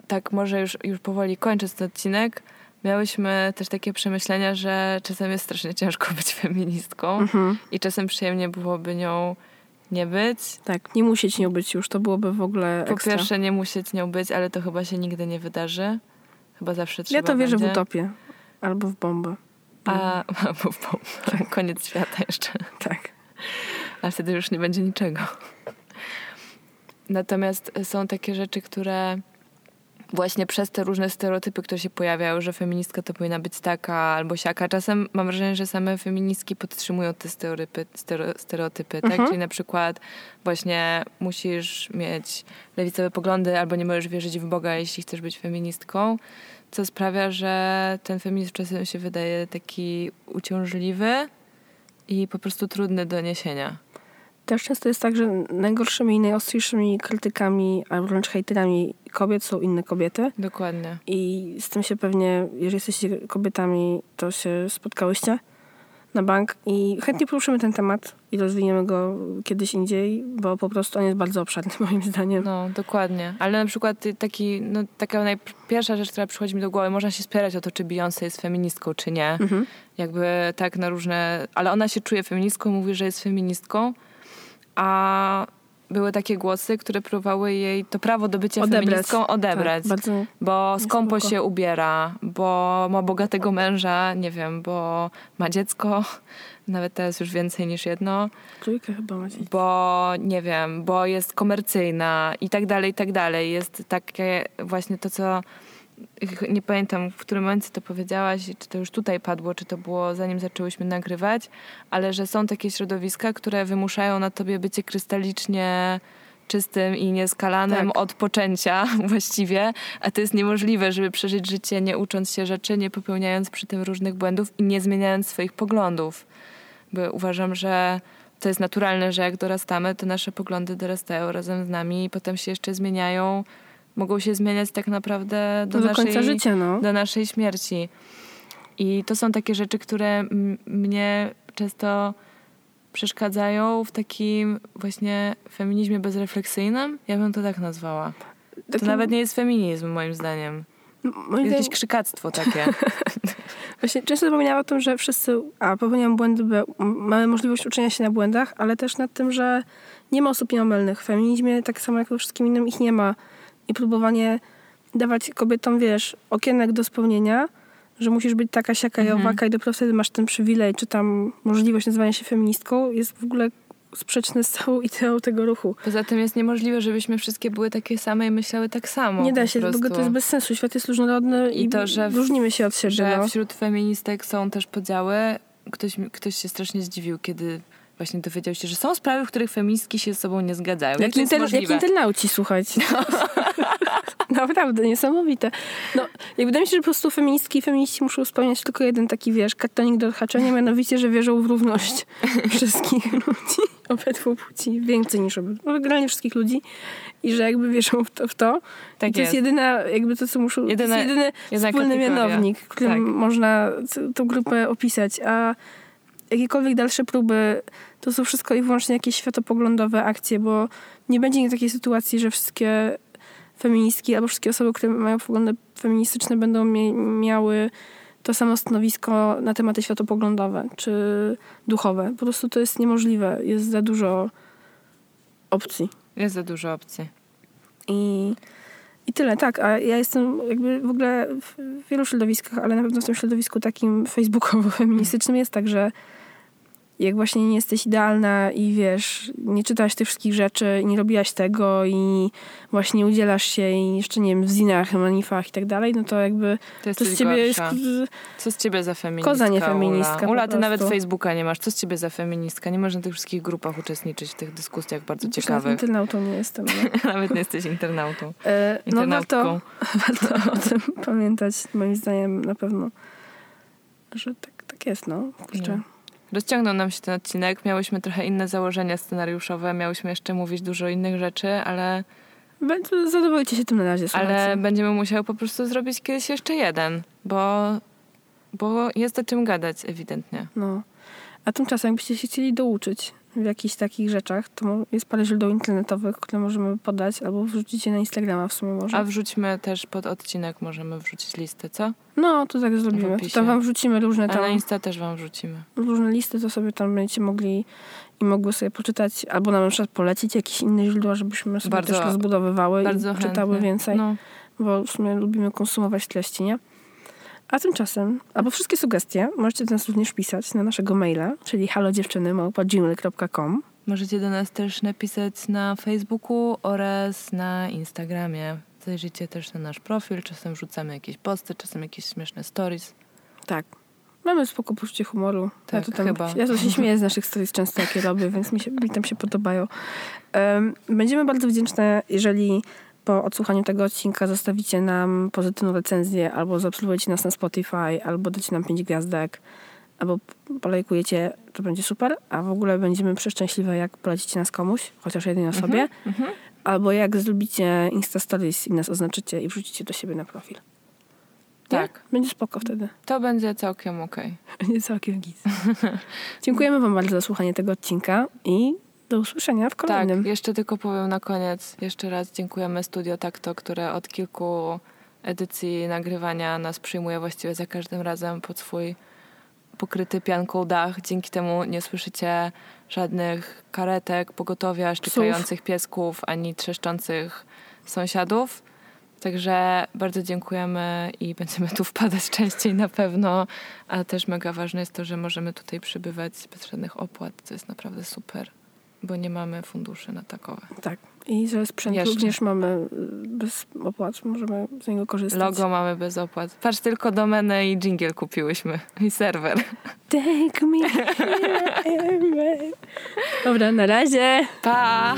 tak może już, już powoli kończąc ten odcinek, miałyśmy też takie przemyślenia, że czasem jest strasznie ciężko być feministką Mhm. i czasem przyjemnie byłoby nią nie być. Tak, nie musieć nią być już, to byłoby w ogóle Po ekstra. pierwsze nie musieć nią być, ale to chyba się nigdy nie wydarzy. Chyba zawsze trzeba ja to wierzę będzie. w utopię. Albo w bombę. A, albo w bombę. koniec świata jeszcze. Tak. A wtedy już nie będzie niczego. Natomiast są takie rzeczy, które właśnie przez te różne stereotypy, które się pojawiają, że feministka to powinna być taka albo siaka. Czasem mam wrażenie, że same feministki podtrzymują te stereotypy, stereo, stereotypy tak? Mhm. Czyli na przykład właśnie musisz mieć lewicowe poglądy albo nie możesz wierzyć w Boga, jeśli chcesz być feministką, co sprawia, że ten feminizm czasem się wydaje taki uciążliwy i po prostu trudny do niesienia. Też często jest tak, że najgorszymi i najostrzyjszymi krytykami, albo wręcz hejterami kobiet są inne kobiety. Dokładnie. I z tym się pewnie, jeżeli jesteście kobietami, to się spotkałyście na bank. I chętnie poruszymy ten temat i rozwiniemy go kiedyś indziej, bo po prostu on jest bardzo obszerny moim zdaniem. No, dokładnie. Ale na przykład taki, no, taka najpierwsza rzecz, która przychodzi mi do głowy, można się spierać o to, czy Beyoncé jest feministką, czy nie. Mhm. Jakby tak na różne... Ale ona się czuje feministką, mówi, że jest feministką, a były takie głosy, które próbowały jej to prawo do bycia Odebrać. feministką odebrać. Tak, Bo skąpo się ubiera, bo ma bogatego męża, nie wiem, bo ma dziecko, nawet teraz już więcej niż jedno trójkę chyba macie. bo nie wiem, bo jest komercyjna i tak dalej, i tak dalej. Jest takie właśnie to, co nie pamiętam, w którym momencie to powiedziałaś, czy to już tutaj padło, czy to było zanim zaczęłyśmy nagrywać, ale że są takie środowiska, które wymuszają na tobie bycie krystalicznie czystym i nieskalanym Tak. od poczęcia właściwie, a to jest niemożliwe, żeby przeżyć życie nie ucząc się rzeczy, nie popełniając przy tym różnych błędów i nie zmieniając swoich poglądów. Bo uważam, że to jest naturalne, że jak dorastamy, to nasze poglądy dorastają razem z nami i potem się jeszcze zmieniają. Mogą się zmieniać tak naprawdę do, Do, naszej, końca życia, no. do naszej śmierci. I to są takie rzeczy, które mnie często przeszkadzają w takim właśnie feminizmie bezrefleksyjnym. Ja bym to tak nazwała. To nawet nie jest feminizm, moim zdaniem. M- Moim Jakieś zdaniem, krzykactwo takie. właśnie często zapominałam o tym, że wszyscy, a popełniają błędy, mamy możliwość uczenia się na błędach, ale też nad tym, że nie ma osób nieomylnych. W feminizmie, tak samo jak we wszystkim innym, ich nie ma. I próbowanie dawać kobietom, wiesz, okienek do spełnienia, że musisz być taka, siaka i Mhm. owaka i dopiero wtedy masz ten przywilej, czy tam możliwość nazywania się feministką, jest w ogóle sprzeczne z całą ideą tego ruchu. Poza tym jest niemożliwe, żebyśmy wszystkie były takie same i myślały tak samo. nie da się, ogóle to jest bez sensu. Świat jest różnorodny i, I to, że w- różnimy się od siebie. że no. wśród feministek są też podziały. Ktoś, ktoś się strasznie zdziwił, kiedy właśnie dowiedział się, że są sprawy, w których feministki się z sobą nie zgadzają. Jak Jak, jest inter, jak internauci, słuchajcie. Naprawdę, niesamowite. No, jak wydaje mi się, że po prostu feministki i feminiści muszą spełniać tylko jeden taki, wiesz, kartonik do odhaczenia, mianowicie, że wierzą w równość wszystkich ludzi, obydwu płci, więcej niż obydwu, no, generalnie wszystkich ludzi i że jakby wierzą w to, w to. Tak I to jest. jest jedyna, jakby to, co muszą, Jedyna- to jest jedyny wspólny mianownik, którym Tak. można tą grupę opisać, a jakiekolwiek dalsze próby, to są wszystko i wyłącznie jakieś światopoglądowe akcje, bo nie będzie takiej sytuacji, że wszystkie feministki albo wszystkie osoby, które mają poglądy feministyczne będą miały to samo stanowisko na tematy światopoglądowe czy duchowe. Po prostu to jest niemożliwe. Jest za dużo opcji. Jest za dużo opcji. I, I tyle, tak. A ja jestem jakby w ogóle w wielu środowiskach, ale na pewno w tym środowisku takim facebookowo-feministycznym jest tak, że jak właśnie nie jesteś idealna i wiesz, nie czytałaś tych wszystkich rzeczy, nie robiłaś tego i właśnie nie udzielasz się i jeszcze nie wiem, w zinach, manifach i tak dalej, no to jakby To to z ciebie jest... Co z ciebie za feministka, Koza nie feministka, Ula, Ula ty nawet. Facebooka nie masz. Co z ciebie za feministka? Nie możesz na tych wszystkich grupach uczestniczyć w tych dyskusjach bardzo nawet ciekawych. internautą nie jestem. No. nawet nie jesteś internautą. E, no warto, warto o tym pamiętać, moim zdaniem na pewno, że tak, tak jest, no. Kurczę. Rozciągnął nam się ten odcinek. Miałyśmy trochę inne założenia scenariuszowe. Miałyśmy jeszcze mówić dużo innych rzeczy, ale Zadowolicie się tym na razie, słuchajcie. Ale będziemy musiały po prostu zrobić kiedyś jeszcze jeden, bo, bo jest o czym gadać ewidentnie. No. A tymczasem, jakbyście się chcieli douczyć w jakichś takich rzeczach, to jest parę źródeł internetowych, które możemy podać, albo wrzucicie na Instagrama w sumie może. A wrzućmy też pod odcinek, możemy wrzucić listę, co? No, to tak zrobimy. To tam wam wrzucimy różne A na tam, Insta też wam wrzucimy. różne listy, to sobie tam będziecie mogli i mogły sobie poczytać, albo nam na przykład polecić jakieś inne źródła, żebyśmy sobie Bardzo- też rozbudowywały Bardzo i czytały chętnie. więcej, No. bo w sumie lubimy konsumować treści, nie? A tymczasem, albo wszystkie sugestie możecie do nas również pisać na naszego maila, czyli halodziewczyny.gmail.com Możecie do nas też napisać na Facebooku oraz na Instagramie. Zajrzyjcie też na nasz profil, czasem wrzucamy jakieś posty, czasem jakieś śmieszne stories. Tak. Mamy spoko poczucie humoru. ja, Tak, to tam, chyba. ja to się śmieję z naszych stories często, jakie robię, więc mi, się, mi tam się podobają. Em, będziemy bardzo wdzięczne, jeżeli po odsłuchaniu tego odcinka zostawicie nam pozytywną recenzję, albo zaobserwujecie nas na Spotify, albo dacie nam 5 gwiazdek, albo polajkujecie, to będzie super. A w ogóle będziemy przeszczęśliwe, jak polecicie nas komuś, chociaż jednej osobie, Mhm. albo jak zrobicie Insta Stories i nas oznaczycie i wrzucicie do siebie na profil. Nie? Tak, Będzie spoko wtedy. to będzie całkiem okej. Nie całkiem git. Dziękujemy Wam bardzo za słuchanie tego odcinka i do usłyszenia w Tak, kolejnym. jeszcze tylko powiem na koniec. Jeszcze raz dziękujemy Studio Takto, które od kilku edycji nagrywania nas przyjmuje właściwie za każdym razem pod swój pokryty pianką dach. Dzięki temu nie słyszycie żadnych karetek, pogotowia, szczekających piesków, ani trzeszczących sąsiadów. Także bardzo dziękujemy i będziemy tu wpadać częściej na pewno. A też mega ważne jest to, że możemy tutaj przybywać bez żadnych opłat, co jest naprawdę super, bo nie mamy funduszy na takowe. Tak. I że sprzęt Jeszcze. również mamy y, bez opłat, możemy z niego korzystać. Logo mamy bez opłat. Patrz, tylko domenę i jingle kupiłyśmy. I serwer. Take me here, Dobra, na razie. Pa!